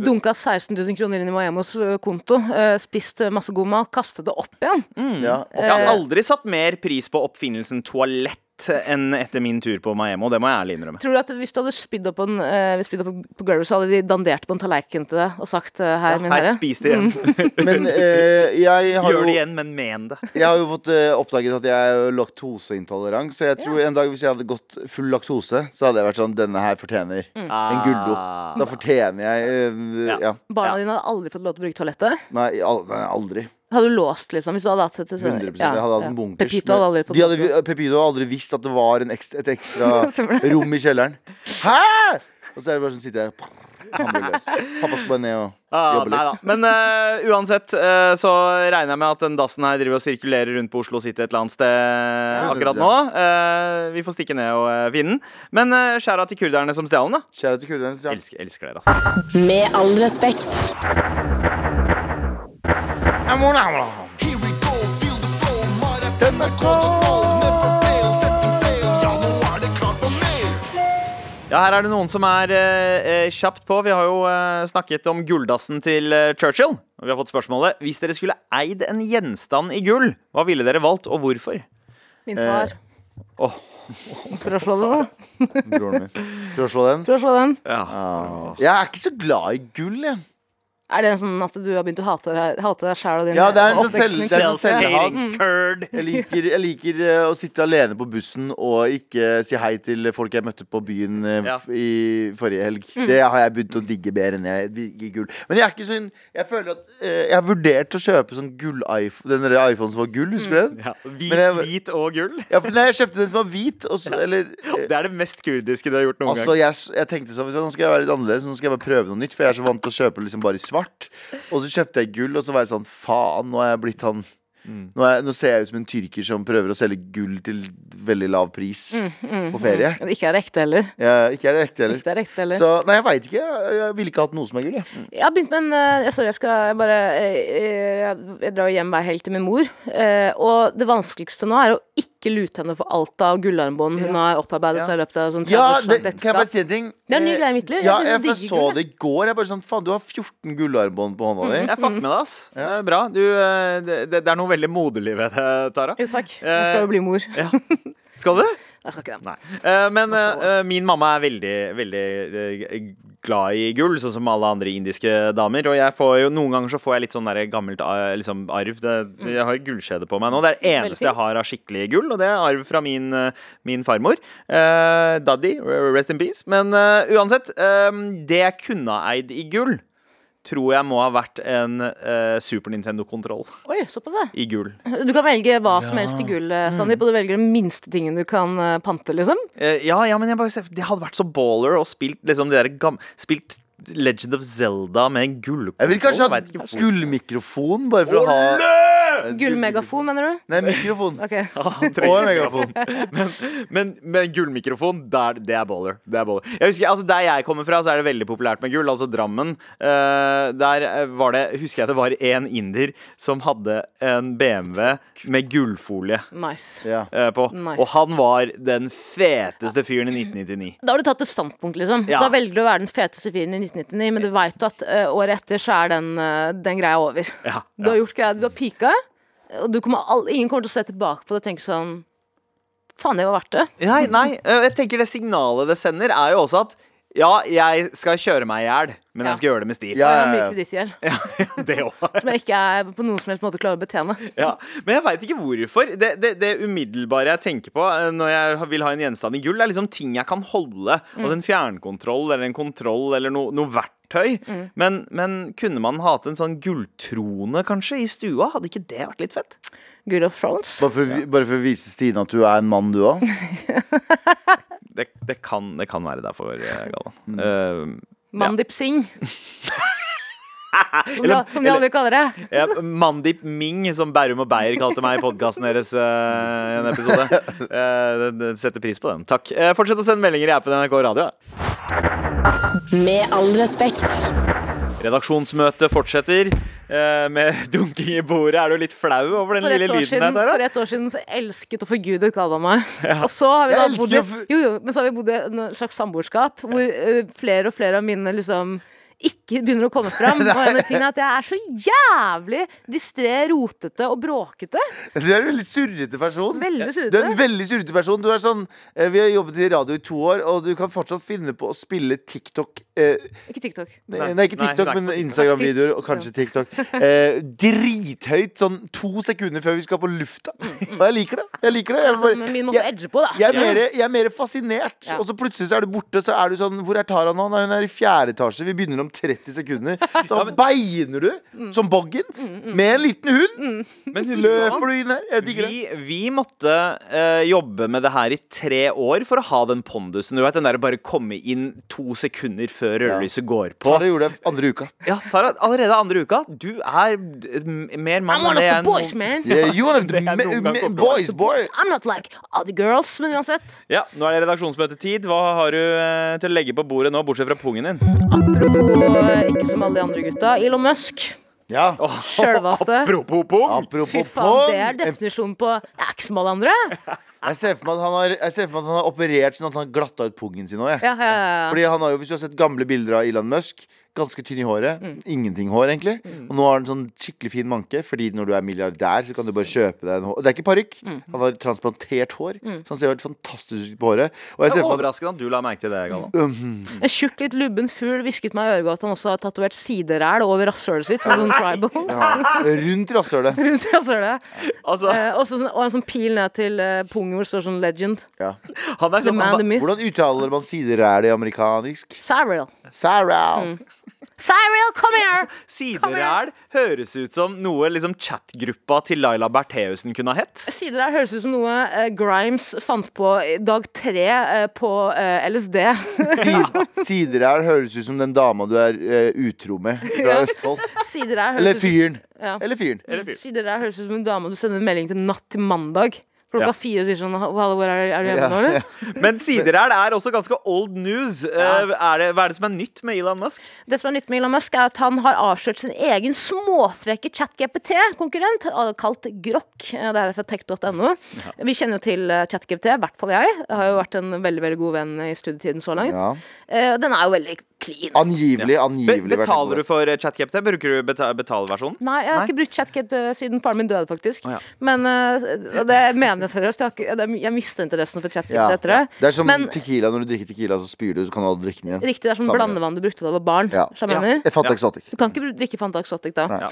dunka 16 000 kroner inn i Maemos eh, konto, eh, spist masse god mat, kastet det opp igjen. ja. Jeg har aldri satt mer pris på oppfinnelsen toalett enn etter min tur på Maemo. Det må jeg ærlig innrømme. Tror du at hvis du hadde spydd opp, en, eh, spydd opp på gulvet, så hadde de dandert på en tallerken til deg og sagt eh, her, min Her, herre? spis det igjen. (laughs) (laughs) Men eh, jeg har Gjør jo det igjen, men men det. Jeg har jo fått eh, oppdaget at jeg er laktoseintolerant. Så jeg tror en dag hvis jeg hadde gått full laktose, så hadde jeg vært sånn Denne her fortjener en guldo. Da fortjener jeg uh, Ja. ja. Barna Ja. dine hadde aldri fått lov til å bruke toalettet? Nei, al nei, aldri. Hadde du låst, liksom? Hvis du hadde hatt et 100 Jeg hadde hatt en bunkers. Pepito hadde aldri fått hadde, Pepito hadde aldri visst at det var en ekstra, et ekstra (laughs) rom i kjelleren. Hæ?! Og så er det bare sånn sitter jeg. Pappa skal bare ned og Ah, jobbe litt. da. Men uh, uansett uh, så regner jeg med at den dassen her driver og sirkulerer rundt på Oslo City et eller annet sted akkurat nå. Uh, vi får stikke ned og uh, finne den. Men uh, skjæra til kurderne som stjal den, da. Kjære til kurderne. som Elsker, elsker dere, altså. Med all respekt. Here we go, feel the flow, Marat Ja, her er det noen som er eh, eh, kjapt på. Vi har jo eh, snakket om gulldassen til eh, Churchill. Og vi har fått spørsmålet Hvis dere skulle eid en gjenstand i gull, hva ville dere valgt, og hvorfor? Min far. Åh, (laughs) Prøv å slå den, da. Broren min. Prøv å slå den. Prøv å slå den. ja. Jeg er ikke så glad i gull, jeg. Er det sånn at du har begynt å hate, deg- hate deg sjæl og din Ja, det er en sånn selv- sånn selvhat. Self-hating. (laughs) Jeg liker, jeg liker eh, å sitte alene på bussen og ikke si hei til folk jeg møtte på byen eh, Ja. i forrige helg. Det har jeg begynt å digge mer enn jeg digger gull. Men jeg er ikke sånn Jeg føler at uh, Jeg har vurdert å kjøpe sånn gull-iPhone Den iPhonen som var gull, husker du den? Ja, hvit, jeg- hvit og gull. Ja, for nei, jeg kjøpte den som var hvit, og så Eller (laughs) Det er det mest kurdiske du har gjort noen Altså, gang. jeg, jeg tenkte sånn, Nå skal jeg være litt annerledes Nå skal jeg bare prøve noe nytt For jeg er så vant til å kjøpe liksom bare i svart Og så kjøpte jeg gull Og så var jeg sånn, faen, nå er jeg blitt han Mm. nå, er, nå ser jeg ut som en tyrker som prøver å selge gull til veldig lav pris Mm, På ferie Men Ikke er det ekte heller. Ja, Ikke er det ekte heller Ikke er det ekte heller. Så, nei, jeg vet ikke Jeg, jeg ville ikke hatt noe som er gull jeg. Jeg har begynt med en uh, Sorry, jeg skal jeg bare eh, eh, Jeg drar jo hjem hver helg til min mor. Uh, Og det vanskeligste nå er å ikke lute henne for alt av gullarmbånd hun har opparbeidet seg i løpet av sånn 30 Ja, års det, kan jeg bare si en ting? Det er en ny Eh, greie i mitt liv. Ja, jeg, jeg så det i går Jeg bare sånn, faen, du har 14 gullarmbånd på hånda di Jeg fucker med deg, ass. Det er bra. Du, eh, det, det er noe veldig moderlig ved det, Tara. Jo, takk. Jeg skal jo bli mor. Ja. Skal du? (laughs) Jeg skal ikke det. Eh, men uh, min mamma er veldig, veldig eh, glad i gull, sånn som alle andre indiske damer. Og jeg får jo, noen ganger så får jeg litt sånn der gammelt liksom, arv. Det, jeg har gullkjede på meg nå. Det er det eneste jeg har av skikkelig gull, og det er arv fra min, min farmor. Uh, Daddy, rest in peace. Men uansett, eh, det jeg kunne ha eid i gull, tror jeg må ha vært en uh, Super Nintendo-kontroll Oi, såpass, ja. i gull. Du kan velge hva som helst i gull, eh, Mm. Sandeep, og du velger den minste tingen du kan uh, pante, liksom. Uh, ja, ja, men jeg bare ser, det hadde vært så baller og spilt liksom det der gam Spilt Legend of Zelda med en gullkontroll. Jeg vil kanskje ha gullmikrofon Bare for å ha Gullmegafon, mener du? Nei, mikrofon (laughs) Ok. (laughs) Han Og en megafon men, men, men gullmikrofon, der, det er baller. Det er baller. Jeg husker, altså Der jeg kommer fra, så er det veldig populært med gull. Altså Drammen. Uh, der eh, var det Husker jeg det var en inder som hadde en BMW med gullfolie Nice. Ja eh, på. Nice. Og han var den feteste fyren i 1999. Da har du tatt et standpunkt, liksom. Ja. Da velger du å være den feteste fyren i 1999, men du veit at uh, året etter så er den, eh, den greia over. Ja, Du har gjort greia, du har pika, og du kommer all, ingen kommer til å se tilbake på det og tenke sånn Faen, det var verdt det. Nei, nei, jeg tenker det signalet det sender er jo også at Ja, jeg skal kjøre meg i hjel, men Ja. jeg skal gjøre det med stil. Ja, ja, ja. kredittgjeld (laughs) Ja, det òg. som jeg ikke er på noen som helst måte klarer å betjene. Ja, men jeg veit ikke hvorfor. Det, det, det umiddelbare jeg tenker på når jeg vil ha en gjenstand i gull, er liksom ting jeg kan holde. Altså en fjernkontroll eller en kontroll eller no, noe verktøy. Men, men kunne man hatt en sånn gulltrone kanskje i stua? Hadde ikke det vært litt fett? Good of Thrones. Bare for, å bare for å vise Stine at du er en mann, du òg. (laughs) Det, det, kan, det kan være derfor, Galvan. Mm. Uh, Mandip Singh. (laughs) Som de, Eller- som de aldri kaller det. Ja, Mandip Ming, som Bærum og Beyer kalte meg i podkasten deres uh, i en episode. Eh, det setter pris på den. Takk. Uh, fortsett å sende meldinger i appen NRK Radio. Med all respekt. Redaksjonsmøtet fortsetter eh, med dunking i bordet. Er du litt flau over den lille lyden siden, der, for et år siden så elsket og forgudet Galvan meg. Og så har vi da bodd i, jo, jo, men så har vi bodd i en slags samboerskap hvor flere og flere av mine liksom ikke begynner å komme fram. Og en av tingene er at jeg er så jævlig distré, rotete og bråkete. Du er en veldig surrete person. Veldig surrete. Du er en veldig surrete person. Du er sånn, eh, vi har jobbet i radio i to år, og du kan fortsatt finne på å spille TikTok eh, Ikke TikTok. Nei, Nei, ikke TikTok, nei, men Instagram-videoer og kanskje TikTok. Eh, drithøyt, sånn to sekunder før vi skal på lufta. Og jeg liker det. Jeg liker det. Jeg, bare- min måte å edge på, da. jeg, er mer, jeg er mer fascinert. Ja. Og så plutselig så er du borte, så er du sånn Hvor er Tara nå? Nei, hun er i fjerde etasje. Vi begynner om 30 sekunder. (laughs) Så beiner du Mm. som Boggins med en liten hund. Men husk Løper du inn her? Jeg digger det. vi, vi måtte eh, jobbe med det her i tre år for å ha den pondusen. Du vet, Den der å bare komme inn to sekunder før rødlyset går på. Tara gjorde det andre uka. Ja, Tara, allerede andre uka. Du er eh, m- mer mann I'm one enn of det the jeg boys, nå- man. Yeah, you the (laughs) Det er me- noen gang me- kommer boys, boy. I'm not like other girls, men uansett. Ja, Nå er det redaksjonsmøtetid. Hva har du eh, til å legge på bordet nå, bortsett fra pungen din? Apropos eh, ikke som alle de andre gutta. Elon Musk. Ja. Sjølvaste. (laughs) Apropos pung. Fy faen, det er definisjonen på Jeg er ikke som alle andre. Jeg ser for meg at han har, jeg ser for meg at han har operert sånn at han glatta ut pungen sin òg. Ja, ja, ja. Fordi han har jo, Hvis du har sett gamle bilder av Elon Musk, ganske tynn i håret. Mm. Ingenting hår, egentlig. Og nå har han sånn skikkelig fin manke, fordi når du er milliardær, så kan du bare kjøpe deg en hår. Det er ikke parykk. Mm. Han har transplantert hår, så han ser helt fantastisk ut på håret. Og jeg Det er overraskende at du la merke til det, Galvan. En tjukk, litt lubben fugl hvisket meg i øret at han også har tatovert sideræl over rasshølet sitt. Som en sånn tribal. (laughs) ja, rundt rasshølet. (laughs) Rundt rasshølet. Altså, Eh, også sånn, og en sånn pil ned til eh, pungen det står sånn legend. Ja. (laughs) han er The sånn man, the han, myth. Hvordan uttaler man sideræl i amerikansk? Cyril. Sarah. Mm. Cyril, come here! (laughs) Sideræl høres ut som noe liksom chatgruppa til Laila Bertheussen kunne ha hett. Sideræl høres ut som noe eh, Grimes fant på i dag tre eh, på eh, LSD. (laughs) Si- Sideræl høres ut som den dama du er eh, utro med fra Ja. Østfold. Sideræl Eller høres ut fyren. Ja. Eller fyren. Sideræl høres ut som en dame du sender en melding til natt til mandag. Klokka Ja. fire sier sånn Hallo, hvor er, er du hjemme Ja, nå, eller? (laughs) Men det er også ganske old news. Eh, er det, hva er det som er nytt med Elon Musk? Det som er nytt med Elon Musk, er at han har avslørt sin egen småfrekke ChatGPT-konkurrent, kalt Grok. Eh, Det er fra tech.no. Vi kjenner jo til eh, ChatGPT, i hvert fall jeg. Jeg har jo vært en veldig veldig god venn i studietiden så langt. Ja. Den er jo veldig clean. Angivelig, ja. angivelig. betaler du for eh, ChatGPT? Bruker du beta betaleversjonen? Nei, jeg har Nei. ikke brukt ChatGPT siden faren min døde, faktisk. Oh, ja. Men uh, og det mener jeg seriøst. Jeg, ikke, jeg mista interessen for ChatGPT Ja. etter det. Det er som Men- tequila. Når du drikker tequila, så spyr du, så kan du aldri drikke den igjen. Riktig, det er som Samme. blandevann du brukte da du var barn. Ja. Fanta exotic. Du kan ikke drikke Fanta Exotic da. Ja.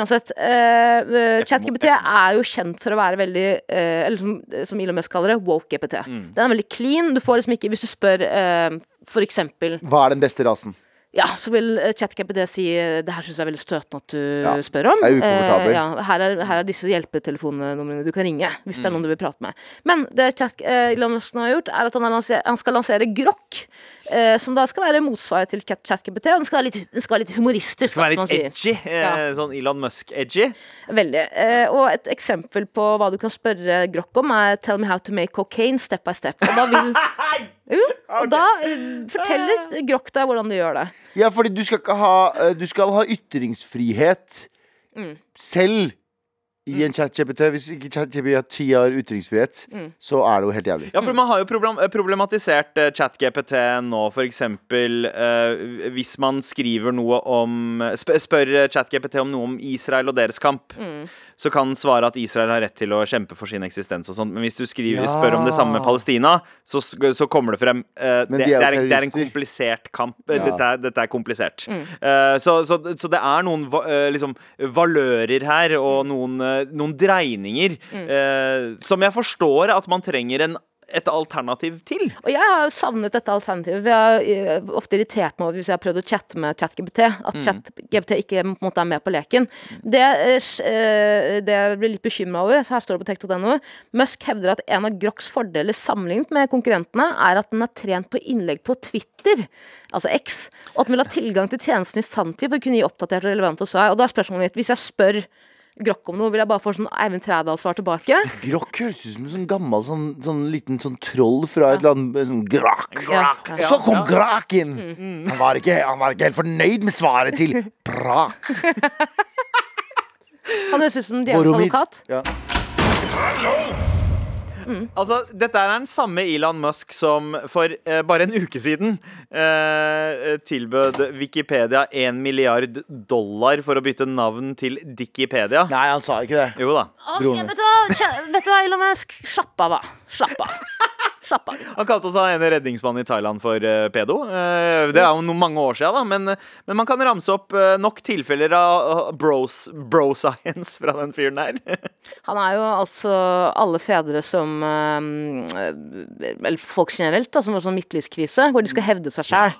Uansett, Uh, eh, ChatGPT er jo kjent for å være veldig uh, Eller som, som Elon Musk kaller det, woke-GPT. Mm. Den er veldig clean. Du får liksom ikke Hvis du spør uh, for eksempel Hva er den beste rasen? Ja, så vil eh, si eh, det her syns jeg er veldig støtende at du Ja, spør om. er ukomfortabel. Eh, ja, her, er, her er disse hjelpetelefonnumrene du kan ringe hvis det er noen du vil prate med. Men det Chat, Elon Musk nå har gjort, er at han, lanser, han skal lansere Grok. Eh, som da skal være motsvaret til ChatKPT ChatGPT. Og den skal være litt, den skal være litt humoristisk. Skal være litt sier. edgy. Ja. Sånn Elon Musk-edgy. Veldig. Eh, og et eksempel på hva du kan spørre Grok om, er 'Tell me how to make cocaine step by step'. Og da vil (laughs) jo, og da eh, forteller Grok deg hvordan du gjør det. Ja, fordi du skal ikke ha eh, Du skal ha ytringsfrihet Mm. selv i en chat-GPT. Hvis ikke chat-GPT har ytringsfrihet, Mm. så er det jo helt jævlig. Ja, for man har jo problem eh, problematisert eh, ChatGPT nå, eksempel eh, hvis man skriver noe om sp Spør eh, ChatGPT om noe om Israel og deres kamp. Så kan svare at Israel har rett til å kjempe for sin eksistens og sånt. Men hvis du skriver, Ja. spør om det samme med Palestina, så, så kommer det frem uh, det, de er det, er en, det er en komplisert kamp. Eh, Ja. Dette, er, dette er komplisert. Eh, så, så, så det er noen eh, liksom, valører her, og noen, eh, noen dreininger, eh, som jeg forstår at man trenger en, et alternativ til. Og jeg har jo savnet dette alternativet. Vi har eh, ofte irritert meg over hvis jeg har prøvd å chatte med ChatGPT, at ChatGPT ikke måte er med på leken. Det, eh, eh, det jeg blir litt bekymra over, så her står det på tech.no, Musk hevder at en av Grocks fordeler sammenlignet med konkurrentene, er at den er trent på innlegg på Twitter, altså X, og at den vil ha tilgang til tjenesten i sanntid for å kunne gi oppdatert og relevante svar. Og da er spørsmålet mitt, hvis jeg spør Grok om noe, vil jeg bare få sånn Eivind Trædal-svar tilbake? (laughs) Grokk høres ut som en sånn gammel sånn, sånn liten sånn troll fra et eller annet Sånn grak. Ja, så kom grokk inn! Han, var ikke, han var ikke helt fornøyd med svaret til Prak. (laughs) Han høres ut som djevelens advokat. Ja. Altså, Dette er den samme Elon Musk som for eh, bare en uke siden eh, tilbød Wikipedia 1 milliard dollar for å bytte navn til Dickipedia. Nei, han sa ikke det. Jo da. Å, ja, vet, du hva, vet du hva, Elon Musk? Slapp av, da. Slapp av. (laughs) Slapp av. Han kalte seg en redningsmann i Thailand for uh, pedo. Uh, det er jo mange år siden, da, men, men man kan ramse opp uh, nok tilfeller av bros, bro science fra den fyren der. (laughs) Han er jo altså alle fedre som Eller folk generelt, da, som har sånn midtlivskrise, hvor de skal hevde seg sjæl.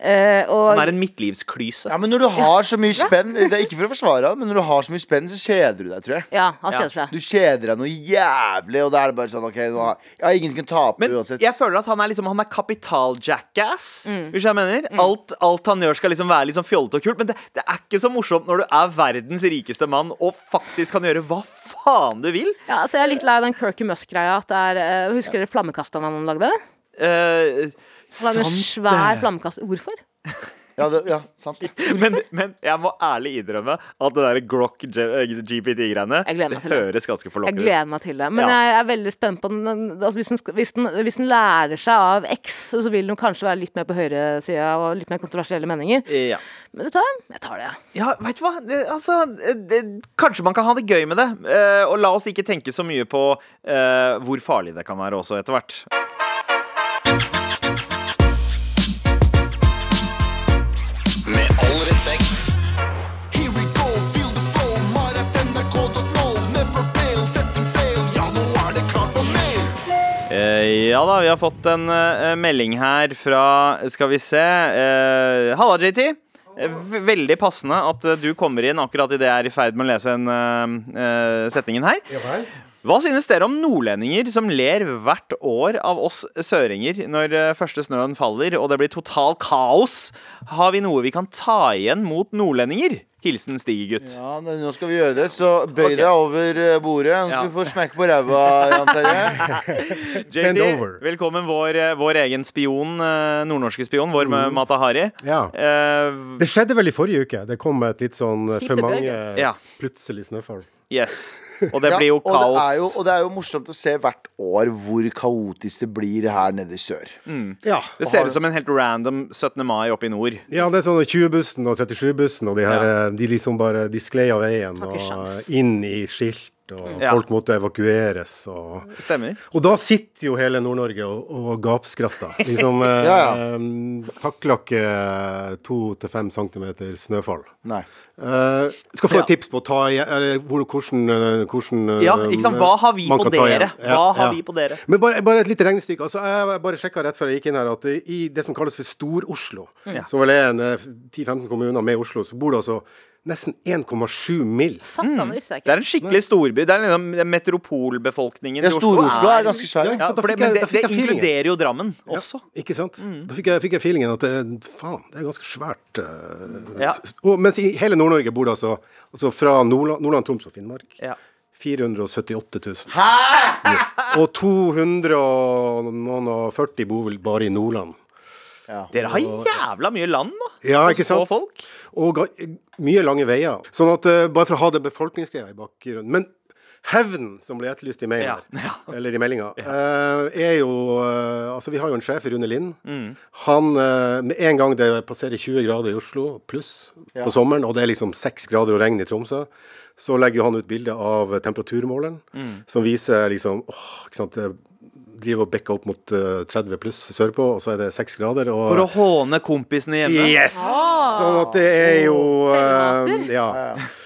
Og Han er en midtlivsklyse. Ja, men når du har så mye spenn Det er ikke for å forsvare han, men når du har så mye spenn, så kjeder du deg, tror jeg. ja, han kjeder seg. Du kjeder deg noe jævlig, og da er det bare sånn OK, nå har ja, ingen kan tape Men uansett. jeg føler at han er liksom Han er kapital-jackass. Hvis jeg mener alt, alt han gjør, skal liksom være litt sånn fjollete og kult. Men det, det er ikke så morsomt når du er verdens rikeste mann og faktisk kan gjøre hva faen du vil. Ja, altså Jeg er litt lei av den Kirky Musk-greia. Eh, Husker dere flammekasteren han lagde? Eh, var lagde en svær det. flammekaster. Hvorfor? (laughs) Ja, det, ja sant. (laughs) Men, men jeg må ærlig innrømme at det der Grok GPT-greiene Jeg meg Det høres ganske Jeg forlokkende ut. gleder meg til det. Men Ja. jeg er veldig spent på den. Altså, hvis, den, hvis, den, hvis den lærer seg av X, så vil den kanskje være litt mer på høyresida og litt mer kontroversielle meninger. Ja. Men vet du hva? Jeg tar det. Ja, vet du hva? Det, altså, det, kanskje man kan ha det gøy med det. Eh, og la oss ikke tenke så mye på eh, hvor farlig det kan være også, etter hvert. Ja da, vi har fått en uh, melding her fra Skal vi se. Uh, Halla, JT. Eh, v- Veldig passende at uh, du kommer inn akkurat idet jeg er i ferd med å lese en uh, setningen her. Hva synes dere om nordlendinger som ler hvert år av oss søringer når første snøen faller og det blir total kaos? Har vi noe vi kan ta igjen mot nordlendinger? Hilsen Stigegutt. Ja, nå skal vi gjøre det, så bøy okay. deg over eh, bordet. Nå skal Ja. vi få smekk på ræva, Jan Terje. (laughs) JT, velkommen vår, eh, vår egen spion, eh, nordnorske spion, vår mm. Matahari. Ja. Uh, Det skjedde vel i forrige uke. Det kom et litt sånn for mange Ja. plutselig snøfall. Yes. Og det Ja, blir jo og det, kaos. er jo, og det er jo morsomt å se hvert år hvor kaotisk det blir her nede i sør. Ja. Det ser ut som en helt random 17. mai oppe i nord. ja, det er sånn 20-bussen og 37-bussen, og de her Ja. eh, De liksom bare De sklei av veien og sjans. inn i skilt, og Ja. folk måtte evakueres og Stemmer. Og da sitter jo hele Nord-Norge og, og gapskratter. Liksom (laughs) eh, Ja, ja. eh, Takler ikke to til fem centimeter snøfall. Nei. Eh, skal få Ja. et tips på ta eller hvor, hvordan, eh, hvordan eh, Ja, ikke sant? Hva har vi man på kan ta dere? Hva har ja. vi på dere? Men bare, bare et lite regnestykke. Altså, jeg bare sjekka rett før jeg gikk inn her at i det som kalles for Stor-Oslo, Ja. som vel er en eh, 10-15 kommuner med Oslo, så bor det altså nesten 1,7 mill. Satan, det Det er en skikkelig storby. Det er liksom metropolbefolkningen Ja, i Oslo. Stor-Oslo er ganske svær. Ja, Ja. Ja, det, men det, det inkluderer jo Drammen også. Ikke sant? Da fikk jeg, fikk jeg feelingen at det, faen, det er ganske svært. Uh, Ja. og, mens i hele Nord-Norge bor det altså, altså fra Nordland, Nordland, Troms og Finnmark Ja. 478 000. Hæ?! Og 240 bor vel bare i Nordland. Dere har jævla mye land, da. Ja, ikke sant? folk. Og mye lange veier. Sånn at, uh, Bare for å ha det befolkningsgreia i bakgrunnen. Men hevn, som ble etterlyst i mail Ja, (laughs) Ja. eller i meldinga, eh, er jo uh, altså Vi har jo en sjef, Rune Lind. Mm. Han, Med en gang det passerer 20 grader i Oslo pluss på sommeren, og det er liksom 6 grader og regn i Tromsø, så legger jo han ut bilde av temperaturmåleren Mm. som viser liksom åh, ikke sant, driver og bekker opp mot eh, 30 pluss sørpå, og så er det 6 grader. Og, For å håne kompisene hjemme. Yes! Sånn at det er jo eh, Selvhater? Ja.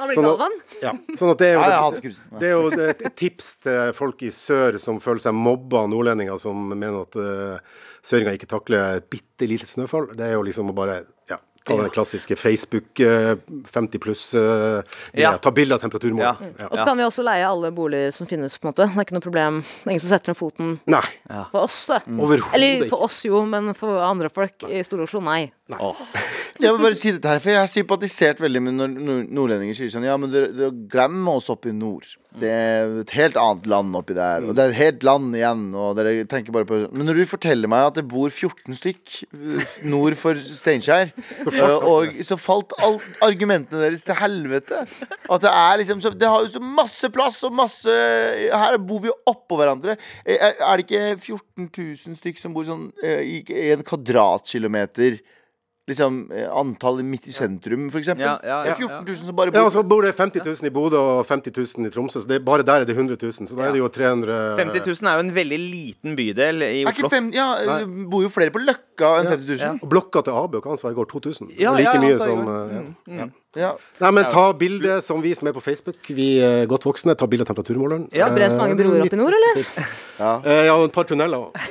Han blir gal, at- Galvan. ja. Sånn at det er jo Ja, jeg hater kunsten. det er jo et, et tips til folk i sør som føler seg mobba av nordlendinger som mener at uh, søringa ikke takler et bitte lite snøfall. Det er jo liksom å bare ja, ta den klassiske Facebook eh, 50 pluss uh, Ja. Ta bilde av temperaturmålet. Ja. Ja. Og så kan vi også leie alle boliger som finnes, på en måte. Det er ikke noe problem. Det er ingen som setter ned foten Nei, for oss, det. overhodet Eller for oss jo, men for andre folk i Stor-Oslo, nei. (laughs) Jeg vil bare si dette her, for jeg har sympatisert veldig med når nordlendinger sier sånn Ja, men dere, dere glemmer oss oppe i nord. Det er et helt annet land oppi der. Og det er et helt land igjen. Og dere tenker bare på Men når du forteller meg at det bor 14 stykk eh, nord for Steinkjer, (laughs) eh, og så falt alt argumentene deres til helvete. At det er liksom så, Det har jo så masse plass og masse Her bor vi jo oppå hverandre. Eh, Er, er det ikke 14 000 stykk som bor sånn eh, i en kvadratkilometer? Liksom eh, antall midt i sentrum, for eksempel. Ja, ja, Det ja, er 14 000 som bare Ja, bor Ja, så bor det 50 000 i Bodø og 50 000 i Tromsø, så det er bare der er det 100 000. Så da er det jo 300 50 000 er jo en veldig liten bydel i er ikke Oslo. fem, ja, det bor jo flere på Løkka enn 50 000. Og blokka til AB kan svare går 2000. Ja, og like ja, mye altså, som mm, eh, ja. Nei, men ta bilde som vi som er på Facebook. Vi er godt voksne. Ta bilde av temperaturmåleren. Ja, brent mange Eh, broer opp i nord, eller? Ja. Eh, ja, og et par tunneler òg.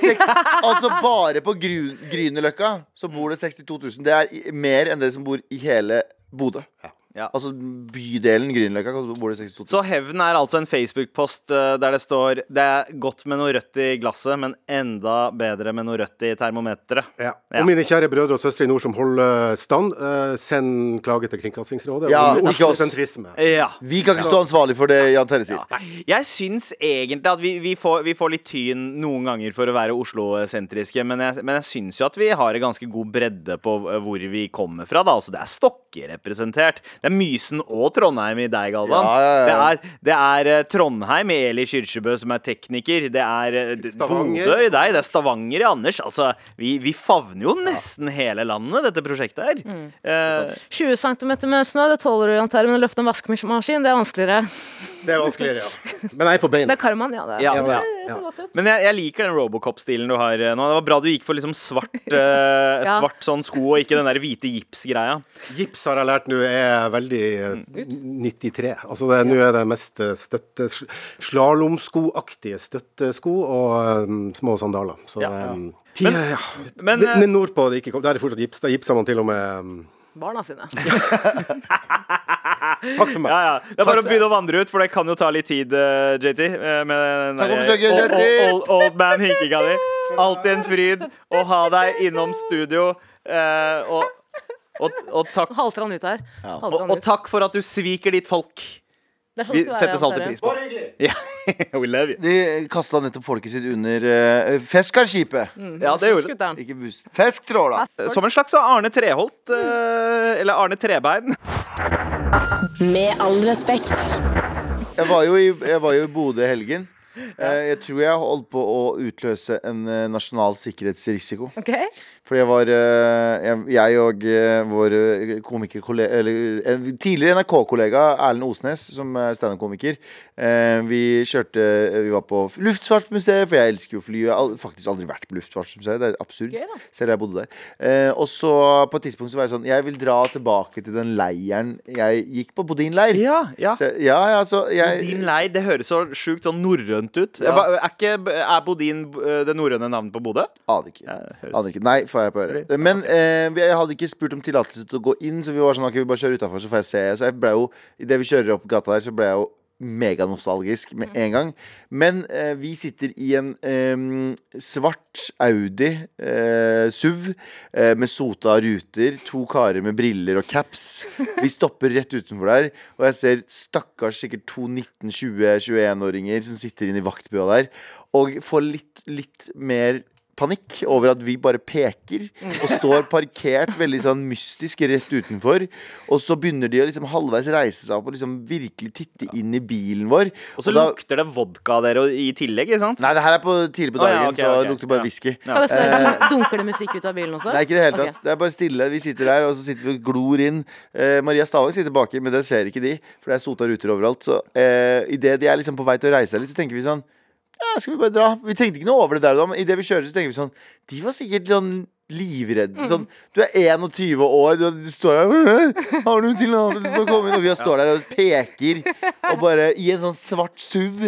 Altså bare på Grünerløkka så bor det 62 000. Det er mer enn det som bor i hele Bodø. Ja. Altså bydelen Grünerløkka så bor det 62 000. Så hevn er altså en Facebook-post eh, der det står Det er godt med noe rødt i glasset, men enda bedre med noe rødt i termometeret. Ja. Ja. Og mine kjære brødre og søstre i nord som holder stand, uh, send klage til Kringkastingsrådet Ja, om ikke oss. Oslosentrisme. Ja. Vi kan ikke stå ansvarlig for det Jan Terje sier. Jeg syns egentlig at vi, vi, får, vi får litt tyn noen ganger for å være Oslo-sentriske, men jeg, men jeg syns jo at vi har en ganske god bredde på eh, hvor vi kommer fra. Da. Altså, det er Stokke representert. Det er Mysen og Trondheim i deg, Galvan. Ja, ja, ja. Det er, det er eh, Trondheim i Eli Kyrkjebø, som er tekniker. Det er eh. Bodø i deg. Det er Stavanger i Anders. Altså, vi, vi favner jo nesten hele landet, dette prosjektet her. Mm. Eh, 20 cm med snø, det tåler du, Jan Terje, men å løfte en vaskemaskin, det er vanskeligere. Det er vanskeligere, ja. Men jeg er på beina. Det er karmaen, ja. Det, Ja, det ja, ser ja. godt ut. Men jeg, jeg liker den Robocop-stilen du har eh, nå. Det var bra du gikk for liksom svart, (laughs) eh, Ja. svart sånn sko, og ikke den der hvite gips-greia. Gips har jeg lært nå er veldig mm. 93. Altså det, nå er det mest eh, støtte Slalåmskoaktige støttesko og um, små sandaler. Så Ja. tida, men, ja. men, Men, eh, nordpå det ikke kom, der er det fortsatt gips. Da gipser man til og med um, Barna sine. (laughs) (laughs) Takk for meg. Ja, ja. Det er bare å begynne å vandre ut, for det kan jo ta litt tid, eh, JT. eh, med den Takk for der- old- JT. Old, old, old man hinkinga di. Alltid en fryd å ha deg innom studio. Uh, og, og, og, takk, Halter han ut her. Ja. og, han og ut. takk for at du sviker ditt folk. Sånn Vi settes alltid pris på. yeah. (laughs) we love you. De kasta nettopp folket sitt under uh, Feskarskipet. Ja, det gjorde de. Ikke bussen. Fesktråla. Som en slags Arne Treholt, Uh, eller Arne Trebein. Med all respekt. Jeg var jo i, jeg var jo i Bodø i helgen. Eh, jeg tror jeg holdt på å utløse en eh, nasjonal sikkerhetsrisiko. Okay. Fordi jeg var eh, jeg, og vår komikerkollega Eller en tidligere NRK-kollega Erlend Osnes, som er standup-komiker. eh, vi kjørte Vi var på Luftfartsmuseet, for jeg elsker jo fly. Jeg har faktisk aldri vært på Luftfartsmuseet. Det er absurd. Gøy. Selv jeg bodde der. Eh, og så på et tidspunkt så var jeg sånn Jeg vil dra tilbake til den leiren jeg gikk på. Bodin-leir. Ja, ja. Så, ja, ja, så jeg, Bodin leir, det høres så sjukt sånn norrønt ut. Ja. Er, ikke, er Bodin eh, det norrøne navnet på Bodø? Aner ikke. Aner ikke. Nei, får jeg på øret. Men eh, jeg hadde ikke spurt om tillatelse til å gå inn, så vi var sånn Ok, vi bare kjører utafor, så får jeg se. Så jeg ble jo Idet vi kjører opp gata der, så ble jeg jo meganostalgisk med en gang. Men eh, vi sitter i en eh, svart Audi eh, SUV eh, med sota ruter, to karer med briller og caps. Vi stopper rett utenfor der, og jeg ser stakkars sikkert to 19-20-21-åringer som sitter inne i vaktbua der, og får litt, litt mer panikk over at vi bare peker og står parkert veldig sånn mystisk rett utenfor. Og så begynner de å liksom halvveis reise seg opp og liksom virkelig titte inn i bilen vår. Og så da- lukter det vodka av dere i tillegg, ikke sant? Nei, det her er på tidlig på dagen, dagen, ja, okay, så okay. det lukter bare whisky. Ja. Ja. spørre, Dunker det musikk ut av bilen også? Nei, ikke i det hele tatt. tatt. Det er bare stille. Vi sitter der, og så sitter vi og glor inn. Eh, Maria Stavang sitter baki, men det ser ikke de, for det er sota ruter overalt. Så eh, idet de er liksom på vei til å reise seg litt, så tenker vi sånn Ja, skal vi bare dra? Vi tenkte ikke noe over det der da, men idet vi kjører, så tenker vi sånn De var sikkert sånn livredde. Sånn, du er 21 år, du, du står der (laughs) Har du tillatelse til å komme inn? Og vi står der og peker, og bare i en sånn svart SUV.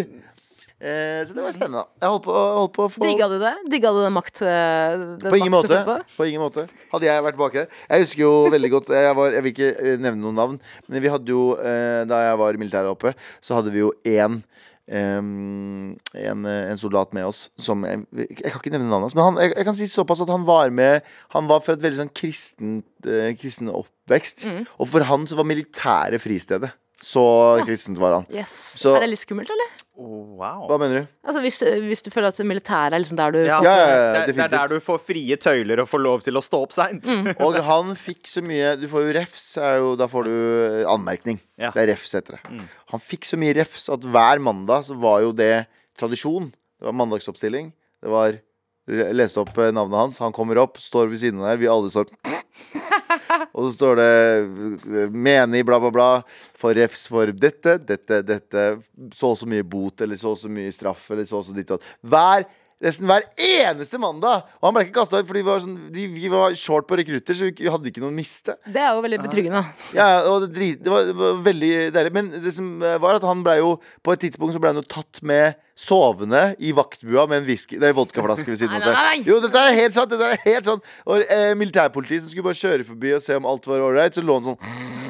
Eh, så det var spennende. Jeg holdt på, jeg holdt på å få Digga du det? Digga du den makt... eh, den på ingen makt måte. på? På ingen måte Hadde jeg vært baki der. Jeg husker jo veldig godt Jeg, var, jeg vil ikke eh, nevne noen navn, men vi hadde jo eh, da jeg var i militæret oppe, så hadde vi jo én en, eh, en soldat med oss som Jeg, jeg kan ikke nevne navnet hans, men han, jeg, jeg kan si såpass at han var med Han var fra et veldig sånn kristent, uh, kristen oppvekst. Mm. Og for han så var militæret fristedet. Så kristent var han. Yes. Så- Er det litt skummelt, eller? Oh, wow. Hva mener du? Altså, hvis, hvis du føler at militæret er liksom der du Ja, Ja, ja, ja, det, det er der du får frie tøyler og får lov til å stå opp seint. Mm. (laughs) Og han fikk så mye Du får jo refs, er jo, da får du eh, anmerkning. Ja. Det er refs heter det. Han fikk så mye refs at hver mandag så var jo det tradisjon. Det var mandagsoppstilling. Det var leste opp eh, navnet hans. Han kommer opp, står ved siden av der. Vi alle står (laughs) Og så står det eh, menig, bla, bla, bla. For refs for dette, dette, dette. Så og så mye bot, eller så og så mye straff, eller så og så ditt og datt. Hver Nesten hver eneste mandag! Og han ble ikke kasta ut, fordi vi var, sånn, de, vi var short på rekrutter, så vi hadde ikke noe å miste. Det er jo veldig betryggende. Ja, og det, det, var, det var veldig deilig. Men det som eh, var at han ble jo På et tidspunkt så ble han jo tatt med sovende i vaktbua med en whisky, nei, vodkaflaske ved siden av seg. Jo, dette er helt sant! Dette er helt sant Og eh, militærpolitiet som skulle bare kjøre forbi og se om alt var ålreit, så lå han sånn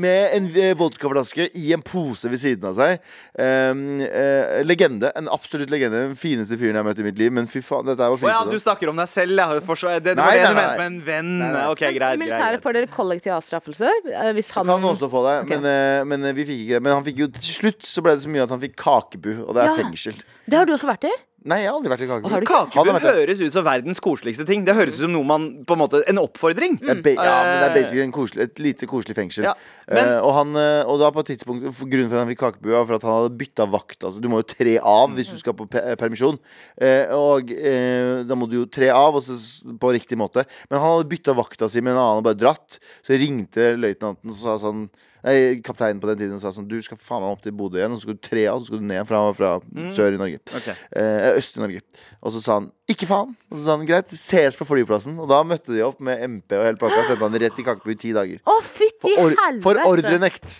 med en eh, vodkaflaske i en pose ved siden av seg. Um, uh, legende. En absolutt legende. Den fineste fyren jeg har møtt i mitt liv. Men fy faen, dette her var Å ja, du snakker om deg selv, ja. Det, det Nei, var det nei, du mente med en venn. Nei, nei. Ok, greit. I militæret får dere kollektiv avstraffelse. eh, Hvis han Kan også få det, okay. men, men vi fikk ikke det. Men han fikk jo til slutt så ble det så mye at han fikk kakebu, og det er Ja. fengsel. Det har du også vært i? Nei, jeg har aldri vært i kakebu. Altså, Kakebu vært høres ut som verdens koseligste ting. Det høres ut som noe man på en måte En oppfordring. Mm. ja, men det er Eh, basically en koselig, et lite koselig fengsel. Ja, men- uh, og, han, eh, og da på et tidspunkt Grunnen for at han fikk kakebu, var for at han hadde bytta vakt. Altså, du må jo tre av hvis du skal på permisjon. Uh, og uh, da må du jo tre av og så, på riktig måte. Men han hadde bytta vakta si med en annen og bare dratt. Så ringte løytnanten og sa sånn Nei, kapteinen på den tiden sa sånn Du skal faen meg opp til Bodø igjen, og så skal du tre av, og så skal du ned fra, fra sør i Norge. Okay. Eh, øst i Norge. Og så sa han ikke faen. Og så sa han greit, ses på flyplassen. Og da møtte de opp med MP og hele pakka. og Sendte han rett i kakebu i ti dager. Å, fytti For, or helvete! for ordrenekt.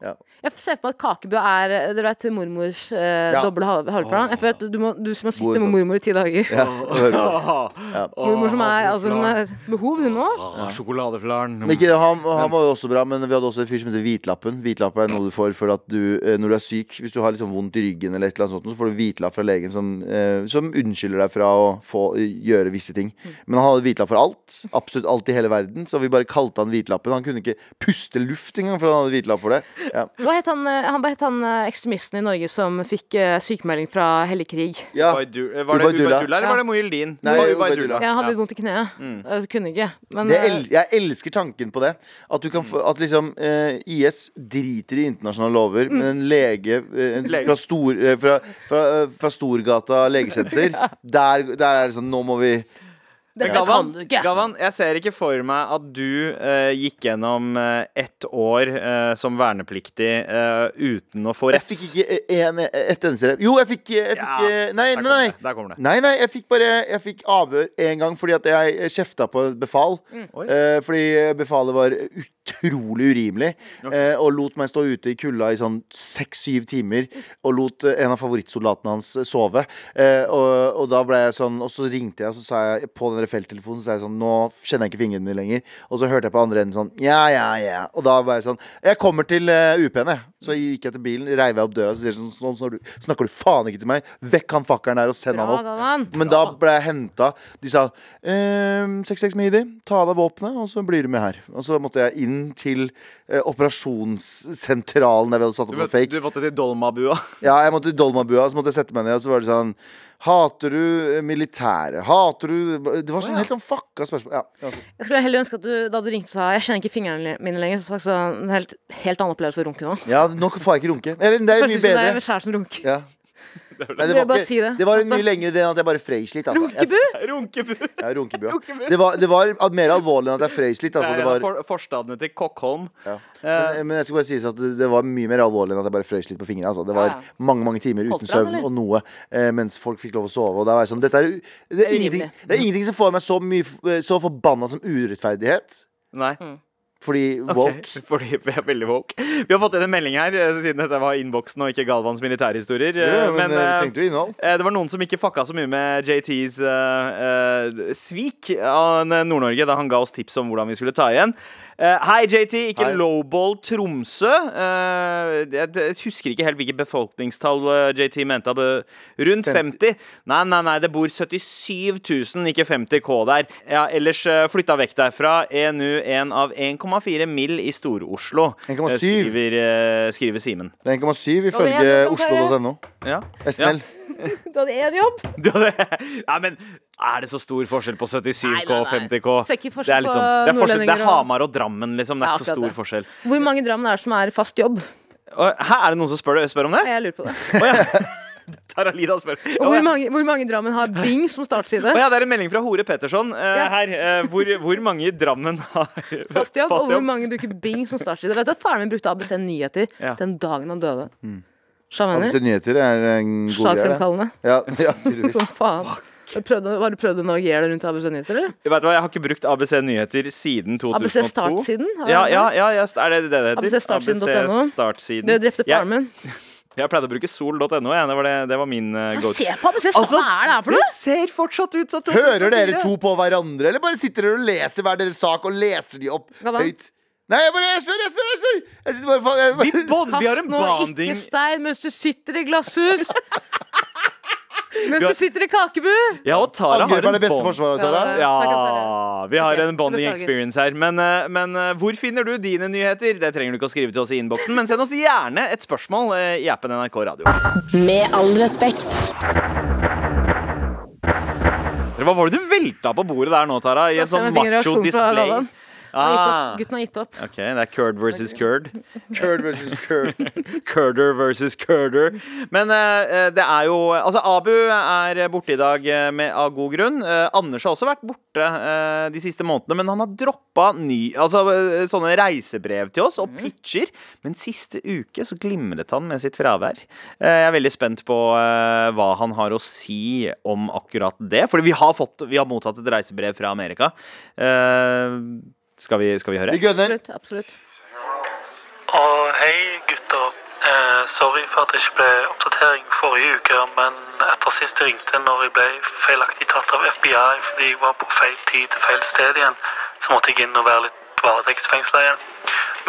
Jeg ser på at kakebu er eh, Dere vet mormors eh, Ja. doble hal- halvplan? Jeg føler at du må, du må sitte med sånn. mormor i ti dager. Ja, (laughs) ja. Mormor som er Altså, hun har behov, hun òg. Sjokoladeflaren. Han, han var jo også bra, men vi hadde også en fyr som heter Hvitlappen. Hvitlapp er noe du får for at du, eh, når du er syk, hvis du har litt sånn vondt i ryggen, eller et eller annet sånt, så får du hvitlapp fra legen som, eh, som unnskylder deg fra å få gjøre visse ting. Men han hadde hvitlapp for alt. Absolutt alt i hele verden. Så vi bare kalte han Hvitlappen. Han kunne ikke puste luft engang, for han hadde hvitlapp for det. Ja. (laughs) Hva het han, eh, han, het han eh, ekstremisten i Norge som fikk uh, sykemelding fra hellig krig? Ja. Var det Ubaydullah. Eller var det? Nei, Det var Ubaydullah. Hadde vondt i kneet. Jeg kunne ikke. Men Det el jeg elsker tanken på det. At, du kan få, at liksom eh, IS driter i internasjonale lover, men en lege, eh, en, Lege. fra, stor, eh, fra, fra, fra Storgata legesenter, (laughs) der, der er det sånn Nå må vi dette Gavan, kan du ikke. Gavan, jeg ser ikke for meg at du uh, gikk gjennom uh, ett år uh, som vernepliktig uten å få refs. Jeg fikk ikke en, et eneste rep. Jo, jeg fikk, jeg fikk Ja, Nei, nei, nei. det. Der kommer det. Nei, nei, jeg fikk bare Jeg fikk avhør én gang fordi at jeg kjefta på et befal. Mm. Eh, fordi befalet var utrolig urimelig. Eh, og lot meg stå ute i kulda i sånn seks-syv timer. Og lot en av favorittsoldatene hans sove. Eh, og, og da ble jeg sånn Og så ringte jeg, og så sa jeg på den felttelefonen Så er jeg sånn Nå kjenner jeg ikke fingrene mine lenger. Og så hørte jeg på andre enden sånn Ja, ja, ja. Og da var jeg sånn Jeg kommer til uh, UP-en, jeg. Så gikk jeg til bilen, reiv jeg opp døra, så sier sånn, sånn, sånn, snakker du faen ikke til meg. Vekk han fakkeren der og send Bra, han opp. Galvan. Men da ble jeg henta. De sa ehm, 66 Midi, ta av deg våpenet, og så blir du med her. Og så måtte jeg inn til eh, operasjonssentralen der vi hadde satt opp Du, fake. du måtte til Dolmabua. (laughs) Ja, jeg måtte til Dolmabua, så måtte jeg sette meg ned, og så var det sånn Hater du eh, militæret? Hater du Det var sånn helt sånn fucka spørsmål. Ja, altså. Jeg skulle heller ønske at du da du ringte sa Jeg kjenner ikke fingrene mine lenger. Så faktisk sånn, en helt, helt annen opplevelse å runke nå. ja, nå får jeg ikke runke. Eller det er mye bedre. det er kjæresten runker. Ja. Nei, det, var bare ikke, si det. det var en mye lengre det enn at jeg bare frøys litt. Altså. Jeg, Runkebu! Runkebu. ja, runkebu. Det var, det var mer alvorlig enn at jeg frøys litt. Altså. Er var, for, forstadene til Kokkholm. ja. men, men jeg skal bare sies at det, det var mye mer alvorlig enn at jeg bare frøys litt på fingrene. Altså. Det var Ja, ja. mange mange timer uten Holdt søvn eller? og noe eh, mens folk fikk lov å sove. Og det, var sånn, dette er, det, er er ingenting, det er ingenting som får meg så, mye, så forbanna som urettferdighet. Nei. Fordi woke. woke (laughs) Fordi vi er veldig woke. Vi har fått inn en melding her, eh, siden dette var innboksen og ikke Galvans militærhistorier. ja, men, men eh, vi jo innhold. eh, det var noen som ikke fucka så mye med JTs uh, uh, svik av Nord-Norge da han ga oss tips om hvordan vi skulle ta igjen. Eh, Hei, JT. Ikke Hei. lowball Tromsø. Eh, jeg, jeg husker ikke helt hvilket befolkningstall eh, JT mente. Hadde rundt 50. Nei, nei, nei, det bor 77 000, ikke 50 K der. Ja, ellers uh, flytta vekk derfra. Er nå en av 1,4 mill. i Stor-Oslo. 1,7. eh, Skriver, skriver Simen. Det er 1,7 Og ifølge oslo.no. Ja. oslo.no. Ja. (laughs) Du hadde én jobb. Du hadde, nei, men er det så stor forskjell på 77K og nei, nei. 50K? Ser ikke det er, liksom, på det, er forskjell, det er nordlendinger og- Hamar og Drammen, liksom. Det er Ja, ikke så akkurat stor det. forskjell. Hvor mange i Drammen er det som er fast jobb? Og, her er det noen som spør, spør om det? Jeg lurer på det. Å ja. (laughs) Taralida spør. Og hvor mange, hvor mange i Drammen har Bing som startside? Å ja, det er en melding fra Hore Petterson eh, Ja. her. eh, hvor, hvor mange i Drammen har (laughs) Fast jobb, og hvor mange bruker Bing som startside. Vet du at Faren min brukte ABC Nyheter Ja. den dagen han døde. ABC? Nyheter er en god. Slagfremkallende. Ja, (laughs) ja. Som faen. Har du prøvd, har du prøvd å navigere deg rundt ABC Nyheter, eller? Vet du hva, Jeg har ikke brukt ABC Nyheter siden 2002. ABC Startsiden? Ja, ja, ja, ja, er det det det heter? ABC Startsiden.no. ABC Startsiden. Dere drepte Jeg- faren min. (laughs) Jeg pleide å bruke sol.no. Det, var det, det var min uh, go Se på ABC Start, Altså, hva er det her for noe? det ser fortsatt ut som Hører dere to på hverandre, eller bare sitter dere og leser hver deres sak og leser de opp Galvan? høyt? Nei, jeg bare jeg spør, jeg spør! Jeg spør Jeg sitter bare, jeg bare. Vi, bond, vi har Kast en nå ikke stein mens du sitter i glasshus! (laughs) Mens du sitter i kakebu! Ja, og Tara har en bond. Ja, vi har en bonding experience her. Men, eh, men eh, hvor finner du dine nyheter? Det trenger du ikke å skrive til oss i innboksen, men send oss gjerne et spørsmål eh, i appen NRK Radio. Med all respekt. Hva var det du velta på bordet der nå, Tara? I en sånn macho display? Ah. Gutten har gitt opp. ok, det er curd versus curd. Curd (laughs) versus curd. Curder (laughs) versus curder. Men eh, det er jo Altså, Abu er borte i dag eh, med, av god grunn. Eh, Anders har også vært borte eh, de siste månedene, men han har droppa ny, altså, eh, sånne reisebrev til oss og pitcher. Men siste uke så glimret han med sitt fravær. Eh, jeg er veldig spent på eh, hva han har å si om akkurat det. Fordi vi har, fått, vi har mottatt et reisebrev fra Amerika. Eh, skal, vi, skal vi høre? Vi gønner. Absolutt. absolutt. Og hei gutter. Eh, sorry for at det ikke ble oppdatering forrige uke, men etter sist jeg ringte når jeg ble feilaktig tatt av FBI fordi jeg var på feil tid til feil sted igjen, så måtte jeg inn og være litt varetektsfengsla igjen.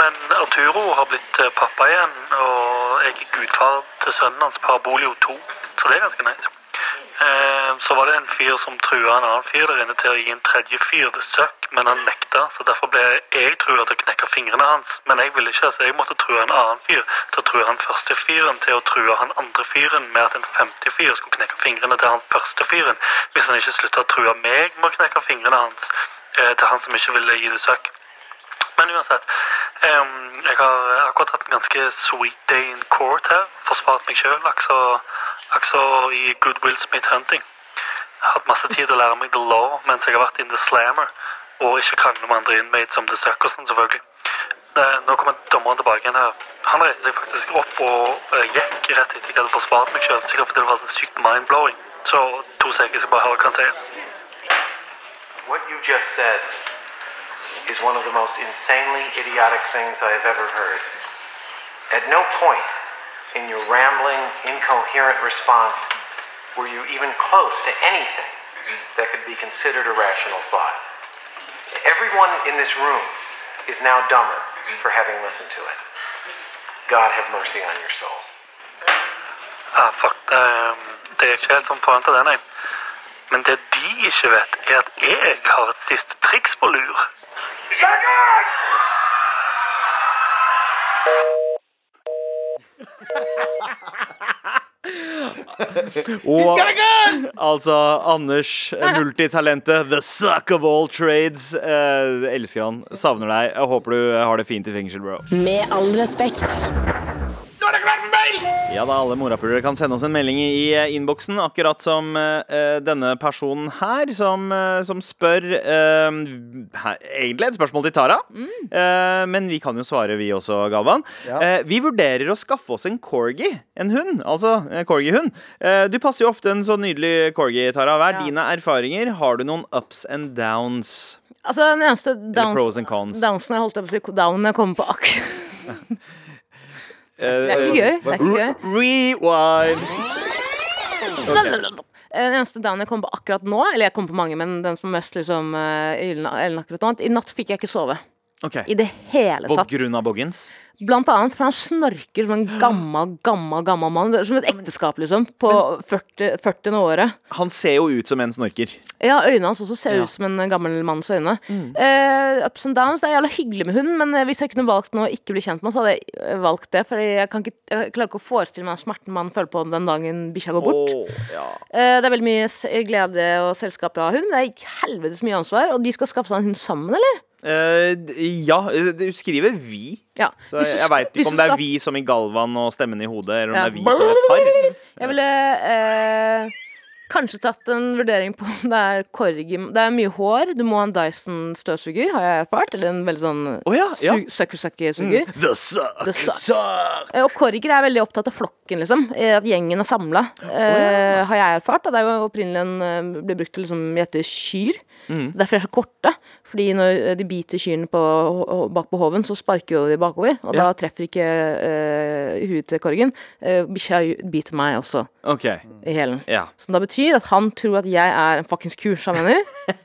Men Arturo har blitt eh, pappa igjen, og jeg er gudfar til sønnen hans, Parabolio 2, så det er ganske nice. Eh, Så var det en fyr som trua en annen fyr der inne til å gi en tredje fyr det søkk, men han nekta, så derfor ble jeg trua til å knekke fingrene hans. Men jeg ville ikke, så jeg måtte true en annen fyr til å true han første fyren til å true han andre fyren med at en femte fyr skulle knekke fingrene til han første fyren, hvis han ikke slutta å true meg med å knekke fingrene hans eh, til han som ikke ville gi det søkk. Men uansett, jeg har akkurat hatt en ganske sweet day in court her. Forsvart meg sjøl, akkurat i Good Will Smith Hunting. Hatt masse tid å lære meg the law mens jeg har vært in the slammer, og ikke krangle med andre inmates om det søkk og sånn, selvfølgelig. Nå kommer dommeren tilbake igjen her. Han reiste seg faktisk opp og eh, gikk rett etter jeg hadde forsvart meg sjøl, sikkert fordi det var så sykt mind-blowing. Så to sekunder, skal bare høre hva han sier. What you just said is one of the most insanely idiotic things I have ever heard. At no point in your rambling, incoherent response were you even close to anything that could be considered a rational thought. Everyone in this room is now dumber for having listened to it. God have mercy on your soul. Ja, fuck, det, det er ikke helt som forventa, det, nei. Men det de ikke vet, er at jeg har et siste triks på lur. Og altså Anders, eh, multitalentet, the suck of all trades. Eh, elsker han. Savner deg. Jeg håper du har det fint i fengsel, bro. Med all respekt. Ja da, alle morapulere kan sende oss en melding i eh, innboksen, akkurat som eh, denne personen her, som, eh, som spør eh, her, Egentlig et spørsmål til Tara, eh, men vi kan jo svare, vi også, Galvan. Ja. Eh, vi vurderer å skaffe oss en corgi, en hund. Altså en corgi-hund. Eh, du passer jo ofte en så nydelig corgi, Tara. Hva er Ja. dine erfaringer? Har du noen ups and downs? Altså, den eneste pros downs, and cons? downsen jeg holdt på å si down jeg kommer på akk. (laughs) Eh, Det er ikke gøy. Det er ikke gøy. Rewind. Den eneste down jeg kom på akkurat nå, eller jeg kom på mange, men den som mest liksom uh, i natt fikk jeg ikke sove. Okay. I det hele tatt. På grunn av Boggins? Blant annet, for han snorker som en (gasps) gammel, gammel, gammel mann. Som et ekteskap, liksom. På 40. 40. året. Han ser jo ut som en snorker. Ja, øynene hans også ser Ja. Mm. ut som en gammel manns øyne. Eh, ups and downs, Det er jævla hyggelig med hund, men eh, hvis jeg kunne valgt noe å ikke bli kjent med, så hadde jeg eh, valgt det. For jeg, kan ikke, jeg klarer ikke å forestille meg smerten man føler på den dagen bikkja går bort. Oh, ja. uh, det er veldig mye glede og selskap jeg har hund. Det er helvetes mye ansvar. Og de skal skaffe seg en hund sammen, eller? Uh, ja, du skriver 'vi'. Ja. Så jeg skal- veit ikke om det er vi som i Galvan og stemmen i hodet, eller om Ja. det er vi som et par. Jeg ville eh, kanskje tatt en vurdering på om det er korgi Det er mye hår. Du må ha en Dyson-støvsuger, har jeg erfart. Eller en veldig sånn oh, ja, ja. su- sucker-sucker-suger. The suck. The suck. Eh, Og korger er veldig opptatt av flokken, liksom. eh, At gjengen er samla. Har jeg erfart. Det er jo opprinnelig en eh, ble brukt til liksom, gjette kyr. Mm. Derfor er de så korte. Fordi når eh, de biter kyrne bak på hoven, så sparker jo de bakover. Og Ja. da treffer ikke uh, huet til korgen. Uh, Bikkja biter meg også Okay. i hælen. Ja. Som da betyr at han tror at jeg er en fuckings ku, som han mener. (laughs)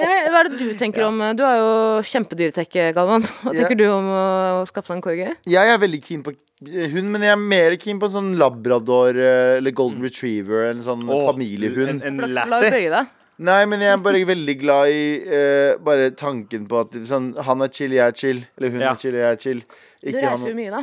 Nei, Hva er det du tenker om Du har jo kjempedyretek, Galvan. Hva Ja. tenker du om å skaffe seg en korge? Jeg er veldig keen på hund, men jeg er mer keen på en sånn labrador eller golden retriever. En sånn oh, familiehund. En, en lassie. Nei, men jeg er bare veldig glad i eh, bare tanken på at sånn, han er chill, jeg er chill. Eller hun Ja. er chill, jeg er chill. Du Ikke reiser jo mye, da.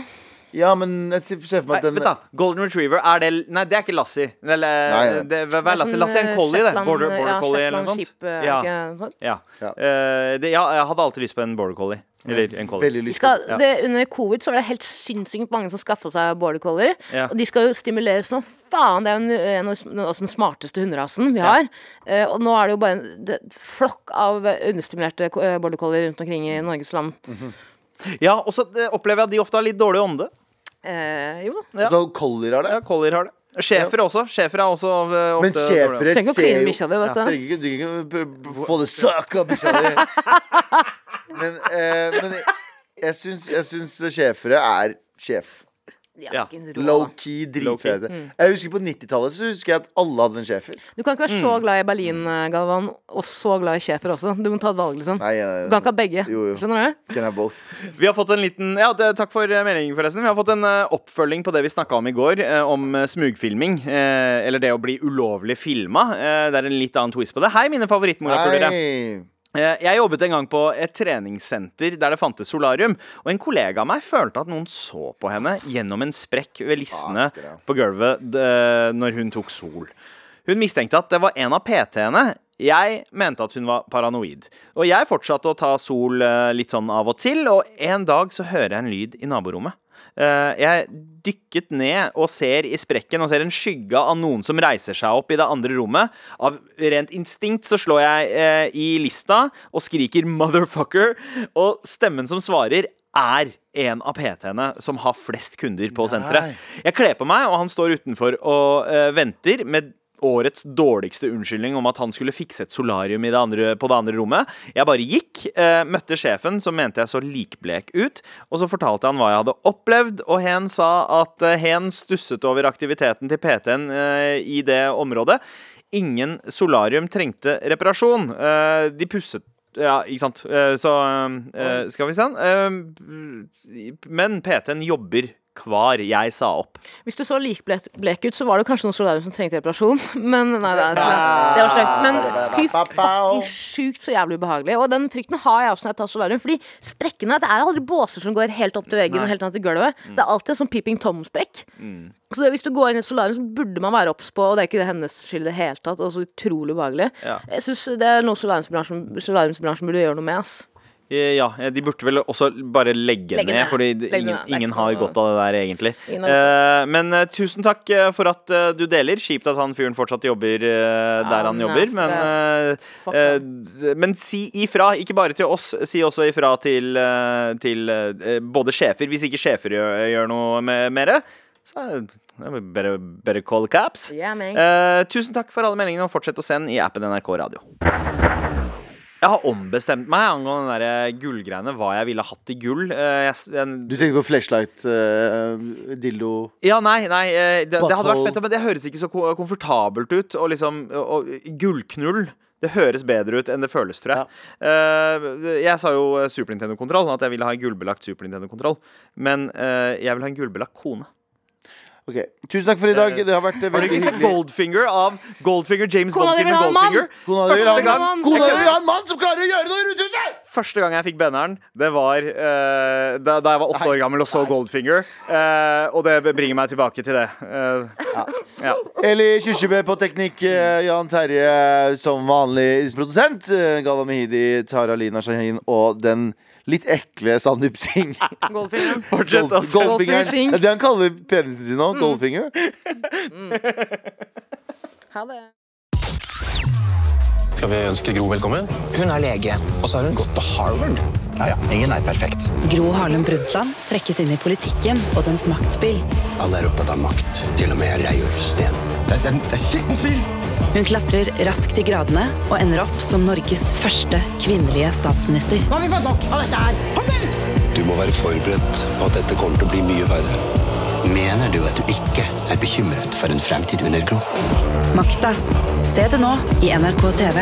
Ja, men jeg ser for meg at vent da, Golden Retriever, er det Nei, det er ikke Lassie. Eller, Nei. det, hva er Lassie? Lassie er en collie, det. Border, border collie eller noe sånt. Ja, Ja. Ja. Ja. Eh, det, ja, jeg hadde alltid lyst på en border collie. Eller en collie. Skal, det, under covid så var det helt sinnssykt mange som skaffa seg border collier. Ja. Og de skal jo stimuleres som faen. Det er jo en, en av de altså den smarteste hunderasen vi har. Uh, og nå er det jo bare en det, flokk av understimulerte eh, border collier rundt omkring i Norges land. Ja, og så eh, opplever jeg at de ofte har litt dårlig ånde. Eh, jo. Ja. Så collier har det. Ja, collier har det. Schæfer også. Schæfer er også eh, ofte Men schæfere Trenger ikke å ser kline jo bikkja di, vet du. Trenger ikke, du trenger ikke pr- pr- få det søk av bikkja di. (laughs) Men, eh, men jeg, jeg syns, jeg syns schæfere er sjef. Ja, Ja. Low-key dritfete. Jeg husker På 90-tallet så husker jeg at alle hadde en schæfer. Du kan ikke være så glad i Berlin, eh, Galvan, og så glad i schæfer også. Du må ta et valg, liksom. Nei, Du kan ikke ha begge. Jo, jo. Skjønner du? Can have both. Vi har fått en liten Ja, takk for eh, meldingen, forresten. Vi har fått en eh, oppfølging på det vi snakka om i går, om smugfilming. eller det å bli ulovlig filma. Det er en litt annen twist på det. Hei, mine favorittmorapulere. Eh, Jeg jobbet en gang på et treningssenter der det fantes solarium, og en kollega av meg følte at noen så på henne gjennom en sprekk ved lissene på gulvet når hun tok sol. Hun mistenkte at det var en av PT-ene. Jeg mente at hun var paranoid. Og jeg fortsatte å ta sol eh, litt sånn av og til, og en dag så hører jeg en lyd i naborommet. Eh, Jeg dykket ned og ser i sprekken og ser en skygge av noen som reiser seg opp i det andre rommet. Av rent instinkt så slår jeg eh, i lista og skriker 'motherfucker', og stemmen som svarer, er en av PT-ene som har flest kunder på senteret. Jeg kler på meg, og han står utenfor og eh, venter med årets dårligste unnskyldning om at han skulle fikse et solarium i det andre, på det andre rommet. Jeg bare gikk, eh, møtte sjefen, som mente jeg så likblek ut, og så fortalte han hva jeg hadde opplevd, og hen sa at eh, hen stusset over aktiviteten til PT-en eh, i det området. Ingen solarium trengte reparasjon. Eh, de pusset Ja, ikke sant. Eh, Så eh, skal vi se. Men PT-en jobber kvar. Jeg sa opp. Hvis du så likblek blek ut, så var det kanskje noen solarium som trengte reparasjon. (laughs) Men nei, det, er, det var slekt. Men fy fucking sjukt så jævlig ubehagelig. Og den frykten har jeg også når jeg tar solarium. Fordi sprekkene Det er aldri båser som går helt opp til veggen og helt ned til gulvet. Det er alltid en sånn peeping tom-sprekk. Så det, hvis du går inn i et solarium, så burde man være obs på, og det er ikke det hennes skyld i det hele tatt. Og så utrolig ubehagelig. Ja. Jeg syns det er noe solariumsbransjen, solariumsbransjen burde gjøre noe med. ass Ja, de burde vel også bare legge, Legge ned, ned. fordi Legge ingen, ned. Ingen har godt av det der, egentlig. Uh, Eh, men uh, tusen takk eh, for at uh, du deler. Kjipt at han fyren fortsatt jobber eh, der han nasty jobber, men, eh, eh, d- men si ifra. Ikke bare til oss, si også ifra til, eh, til eh, både sjefer. Hvis ikke sjefer gjør, gjør noe med mere, så er det better, better call caps. Yeah. Eh, tusen takk for alle meldingene, og fortsett å sende i appen NRK Radio. Jeg har ombestemt meg angående den der gullgreiene. Hva jeg ville hatt i gull. Eh, jeg, en, Du tenker på flashlight, uh, dildo ja, nei, nei eh, det, det hadde vært fett, men det høres ikke så komfortabelt ut. Og liksom og, Gullknull. Det høres bedre ut enn det føles, tror jeg. Eh, jeg sa jo eh, Super Nintendo-kontroll, at jeg ville ha en gullbelagt Super Nintendo-kontroll. Men uh, jeg vil ha en gullbelagt kone. Ok, Tusen takk for i dag. Det har vært eh, Har du veldig ikke sett hyggelig. Goldfinger av Goldfinger, James Kona di vil Bond-filmen ha en mann! Goldfinger? Kona di vil ha en mann! Kona di vil ha en mann som klarer å gjøre noe rundt huset! Første gang jeg fikk benneren, det var eh, da, da jeg var åtte år gammel og så Goldfinger. Eh, og det bringer meg tilbake til det. Eh, ja. Eli Kyrkjebø på teknikk. eh, Jan Terje som vanlig produsent. eh, Gala Mehidi, Tara Lina Shahin og den litt ekle Sandeep Singh. (laughs) Goldfingeren. Fortsett å Gold- se. Goldfingeren. Goldfinger Det er det han kaller penisen sin nå. Goldfinger. Ha det. Skal vi ønske Gro velkommen? Hun er lege, og så har hun gått på Harvard. Ja, ja, ingen er perfekt. Gro Harlem Brundtland trekkes inn i politikken og dens maktspill. Alle er opptatt av makt, til og med Reiulf Steen. Det, det, det er skittent spill! Hun klatrer raskt i gradene og ender opp som Norges første kvinnelige statsminister. Nå har vi fått nok av dette her! Kom ut! Du må være forberedt på at dette kommer til å bli mye verre. Mener du at du ikke er bekymret for en fremtid under Gro? Makta. Se det nå i NRK TV.